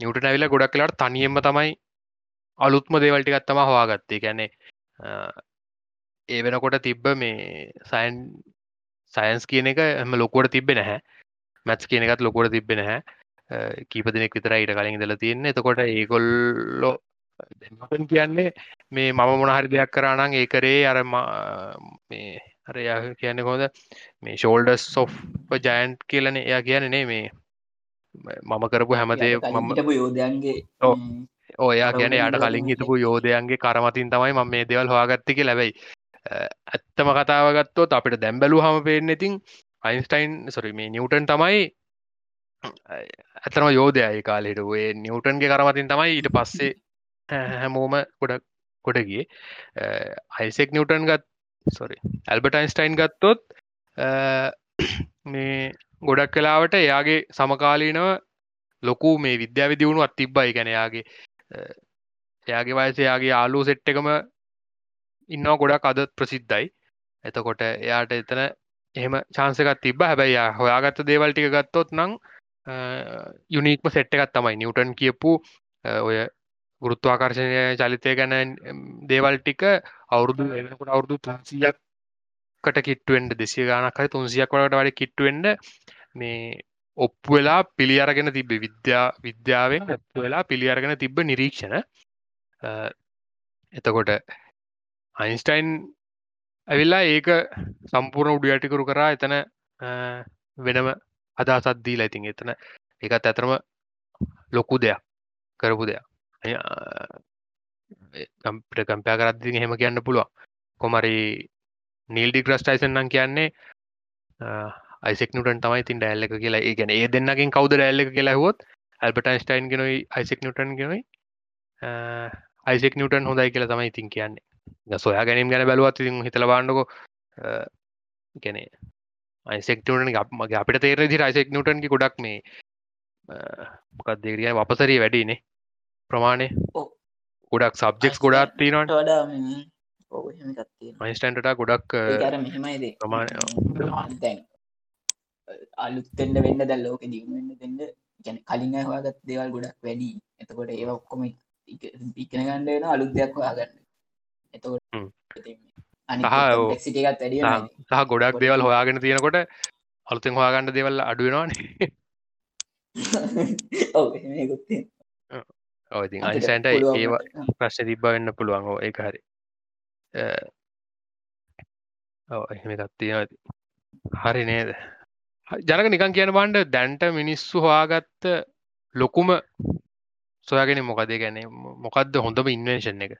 නිවටන ඇවිල ගොඩක් කලාට තනියෙන්ම තමයි අලුත්ම දේවල්ටි ගත්තම හවාගත්තේ ගැනේ ඒ වෙනකොට තිබ්බ මේ සයින් සයින්ස් කියන එක එම ලොකුවට තිබෙ නැහැ. මැත්ස් කියන එකත් ලොකුවට තිබෙ නැහැ. කීප දෙනෙක් විතර ඊට කලින් දල තියන්නේ. එතකොට ඒකොල්ලෝ දෙමපන් කියන්නේ මේ මම මොනහරි දෙයක් කරානං ඒකරේ අර මේ අර ය කියන්න කොද මේ ෂෝල්ඩස් සොෆ් ජයන්ට් කියලන. එයා කියන්නනේ මේ මම කරපු හැමදේ මම යෝධයන්ගේ ඔයා කියන යට කලින් හිතපු යෝධයන්ගේ කරමතින් තමයි ම මේ දෙවල් හවාගත්තික ලැබයි ඇත්තම කතාවගත්තොත් අපිට දැම්බැලු හම පේෙන් ඉතින් අයින්ස්ටයින් සොරි මේ නිවටන් තමයි ඇතනම යෝධයයි කාලෙට ඒ නිවටන්ගේ කරමතින් තමයි ඊට පස්සේ හැමෝම ගොඩක් ගොඩගේ අයිසෙක් නිවටන් ගත් සොරි ඇල්බට අයින්ස්ටයින් ගත්තොත් මේ ගොඩක් කලාවට එයාගේ සමකාලීනව ලොකු මේ විද්‍යාව දියුණු අත් තිබ්බයි ගැනයාගේ එයාගේ වයසයාගේ ආලූ සෙට් එකම ඉන්නවා ගොඩක් අද ප්‍රසිද්ධයි. එතකොට එයාට එතන එහෙම චාන්සකත් තිබ හැබැයි හොයාගත්ත දේවල්ටික ගත්තොත් නං යුනික්ම සෙට් එකත් තමයි. නිවටන් කියපු ඔය ගෘත්වාකර්ශණය චලිතය ගැන දේවල් ටික අවුරුදු එකට අවුරුදු තුන්සියක් කට කිට්ටුවෙන්ට දෙසිය ගානක් හයි තුන්සියක් වලට වඩ කිට්ටුවෙන්ඩ මේ ඔප්පු වෙලා පිළිඅරගෙන තිබ්බ විද්‍යා විද්‍යාවෙන් ඔප්පු වෙලා පිළිඅරගෙන තිබ්බ නිරීක්ෂණ. එතකොට අයින්ස්ටයින් ඇවිල්ලා ඒක සම්පූර්ණ උඩ යටිකරු කරා එතන වෙනම අදසත්දී ලයිතින් එතන එකත් ඇතරම ලොකු දෙයක් කරපු දෙයක් කම්පට කම්පයා කරද්දි හෙම කියන්න පුළුවන් කොමරි නීල්ඩි ග්‍රස්ටයිසන්නම් කියන්නේ අයිසෙක් නටන් තමයි තින් ඩැල්ල එක කියලා ඒ ගැන ඒ දෙන්නකින් කවද ඩැල්ල එක කියලා හොත් ඇල්බටයින්ස්ටයින් ගෙනයි අයිසෙක් නටන් ගෙනයි අයිසෙක් නටන් හොඳයි කියලා තමයි ඉතින් කියන්නේ සොයා ගැනීම ගැන බැලුවත් ඉතින් හිතල බාන්නකො ගැන අයිසෙක්ටන මගේ අපිට තේර දි රයිසෙක් නටන්ගේ ගොඩක් මේ මොකක් දේරිය වපසරී වැඩිනේ ප්‍රමාණය. ගොඩක් සබ්ජෙක්ස් ගොඩක් තිීනට වඩා මයිස්ටන්ට ගොඩක් ප්‍රමාණය දැන් අලුත්තෙන්ට වෙන්න දැල් ලෝක දියුණුවෙන්න දෙන්න ගැන කලින් හවාගත් දේවල් ගොඩක් වැඩි. එතකොට ඒ ඔක්කොම ඉක්න ගණඩ වෙන අලුත් දෙයක් හොයාගන්න සහ ගොඩක් දේවල් හොයාගෙන තියෙනකොට අලුතෙන් හොයාගන්න දෙවල් අඩුවෙනවානේ ඔති අයිසන්ට ඒවා ප්‍රශ්න තිබ්බ වෙන්න පුළුවන්. ඕ එක හරි. එහෙම ගත්තිය හරි නේද? ජනක නිකන් කියන බන්ඩ දැන්ට මිනිස්සු හොයාගත්ත ලොකුම සොයාගෙන මොකද? ගැන මොකක්ද හොඳම ඉන්වේශන් එක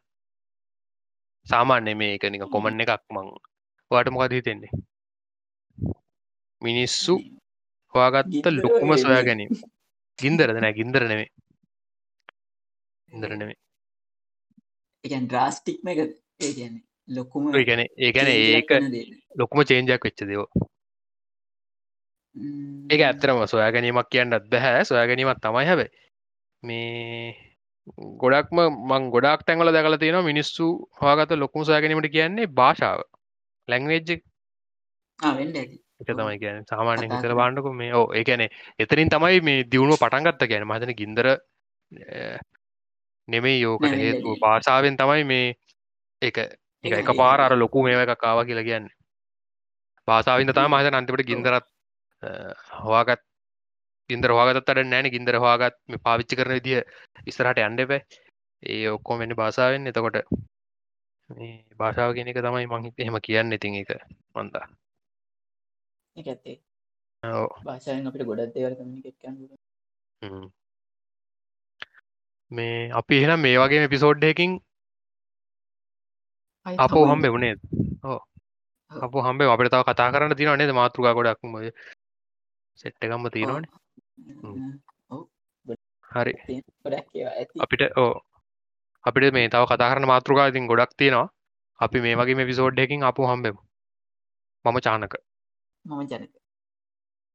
සාමාන්‍ය මේ එක නික කොමන් එකක් මං වාට මොකද හිතෙන්නේ? මිනිස්සු හොයාගත්ත ලොකුම සොයා ගැනීම. ගින්දරද නෑ ගින්දර නෙමේ ඉදර නෙමේ එකන් ඩ්‍රාස්ටික්ම එක ඒ කියන්නේ ලොකුම ගැන ඒ ගැන ඒක ලොකුම චේන්ජයක් වෙච්ච දෙව ඒක ඇත්තරම සොයා ගැනීමක් කියන්නත් බැහැ සොයා ගැනීමත් තමයි හැබ මේ ගොඩක්ම මං ගොඩක් තැන්වල දැකල තියෙන මිනිස්සු හවාගත ලොකුම සොයා ගැනීමට කියන්නේ භාෂාව ලැංවේජ් එක තමයි කියන සාමාන්‍ය හිතල බාන්නක මේ ඕ ඒකැනේ එතරින් තමයි මේ දියුණුව පටන්ගත්ත කියන මතන ගින්දර නෙමෙයි යෝකට ලියන. භාෂාවෙන් තමයි මේ එක එක හරි පාර අර. ලොකු මේව එක කාව කියලා කියන්න භාෂාවින්ද තම. මහත අන්තිමට. ගින්දරත් හවාගත් ගින්දර හවාගත් අට නෑන. ගින්දර හවාගත් මේ පාවිච්චි කරන විදිහ ඉස්සරහට අන්ඩ බෑ ඒ ඔක්කෝ මෙනි භාෂාවෙන් එතකොට මේ භාෂාව කියන එක තමයි මංහිත එහෙම කියන්න. ඉතින් එක මන්දා ඇත්තේ. භාෂාවෙන් අපිට ගොඩක් දේවල් කමියුනිකේට් කරන්න. මේ අපි එහෙනම් මේ වගේ පිසෝඩ්ඩයකින් ආයි අපෝ හමු හම්බෙ. වුණේ ඕ. අප හම්බේ අපිට තව කතා කරන්න තින නේද? මාතෘකා ගොඩක්ම සෙට්ටකම්ම තියෙනවාන. හරි. අපිට ඕ අපිට මේ තව කතා කරන මාතෘකා ඉතින් ගොඩක් තියෙනවා. අපි මේ වගේ පිසෝඩ්ඩයකින් අප හම්බෙමු. මම චානක. මම ජනක.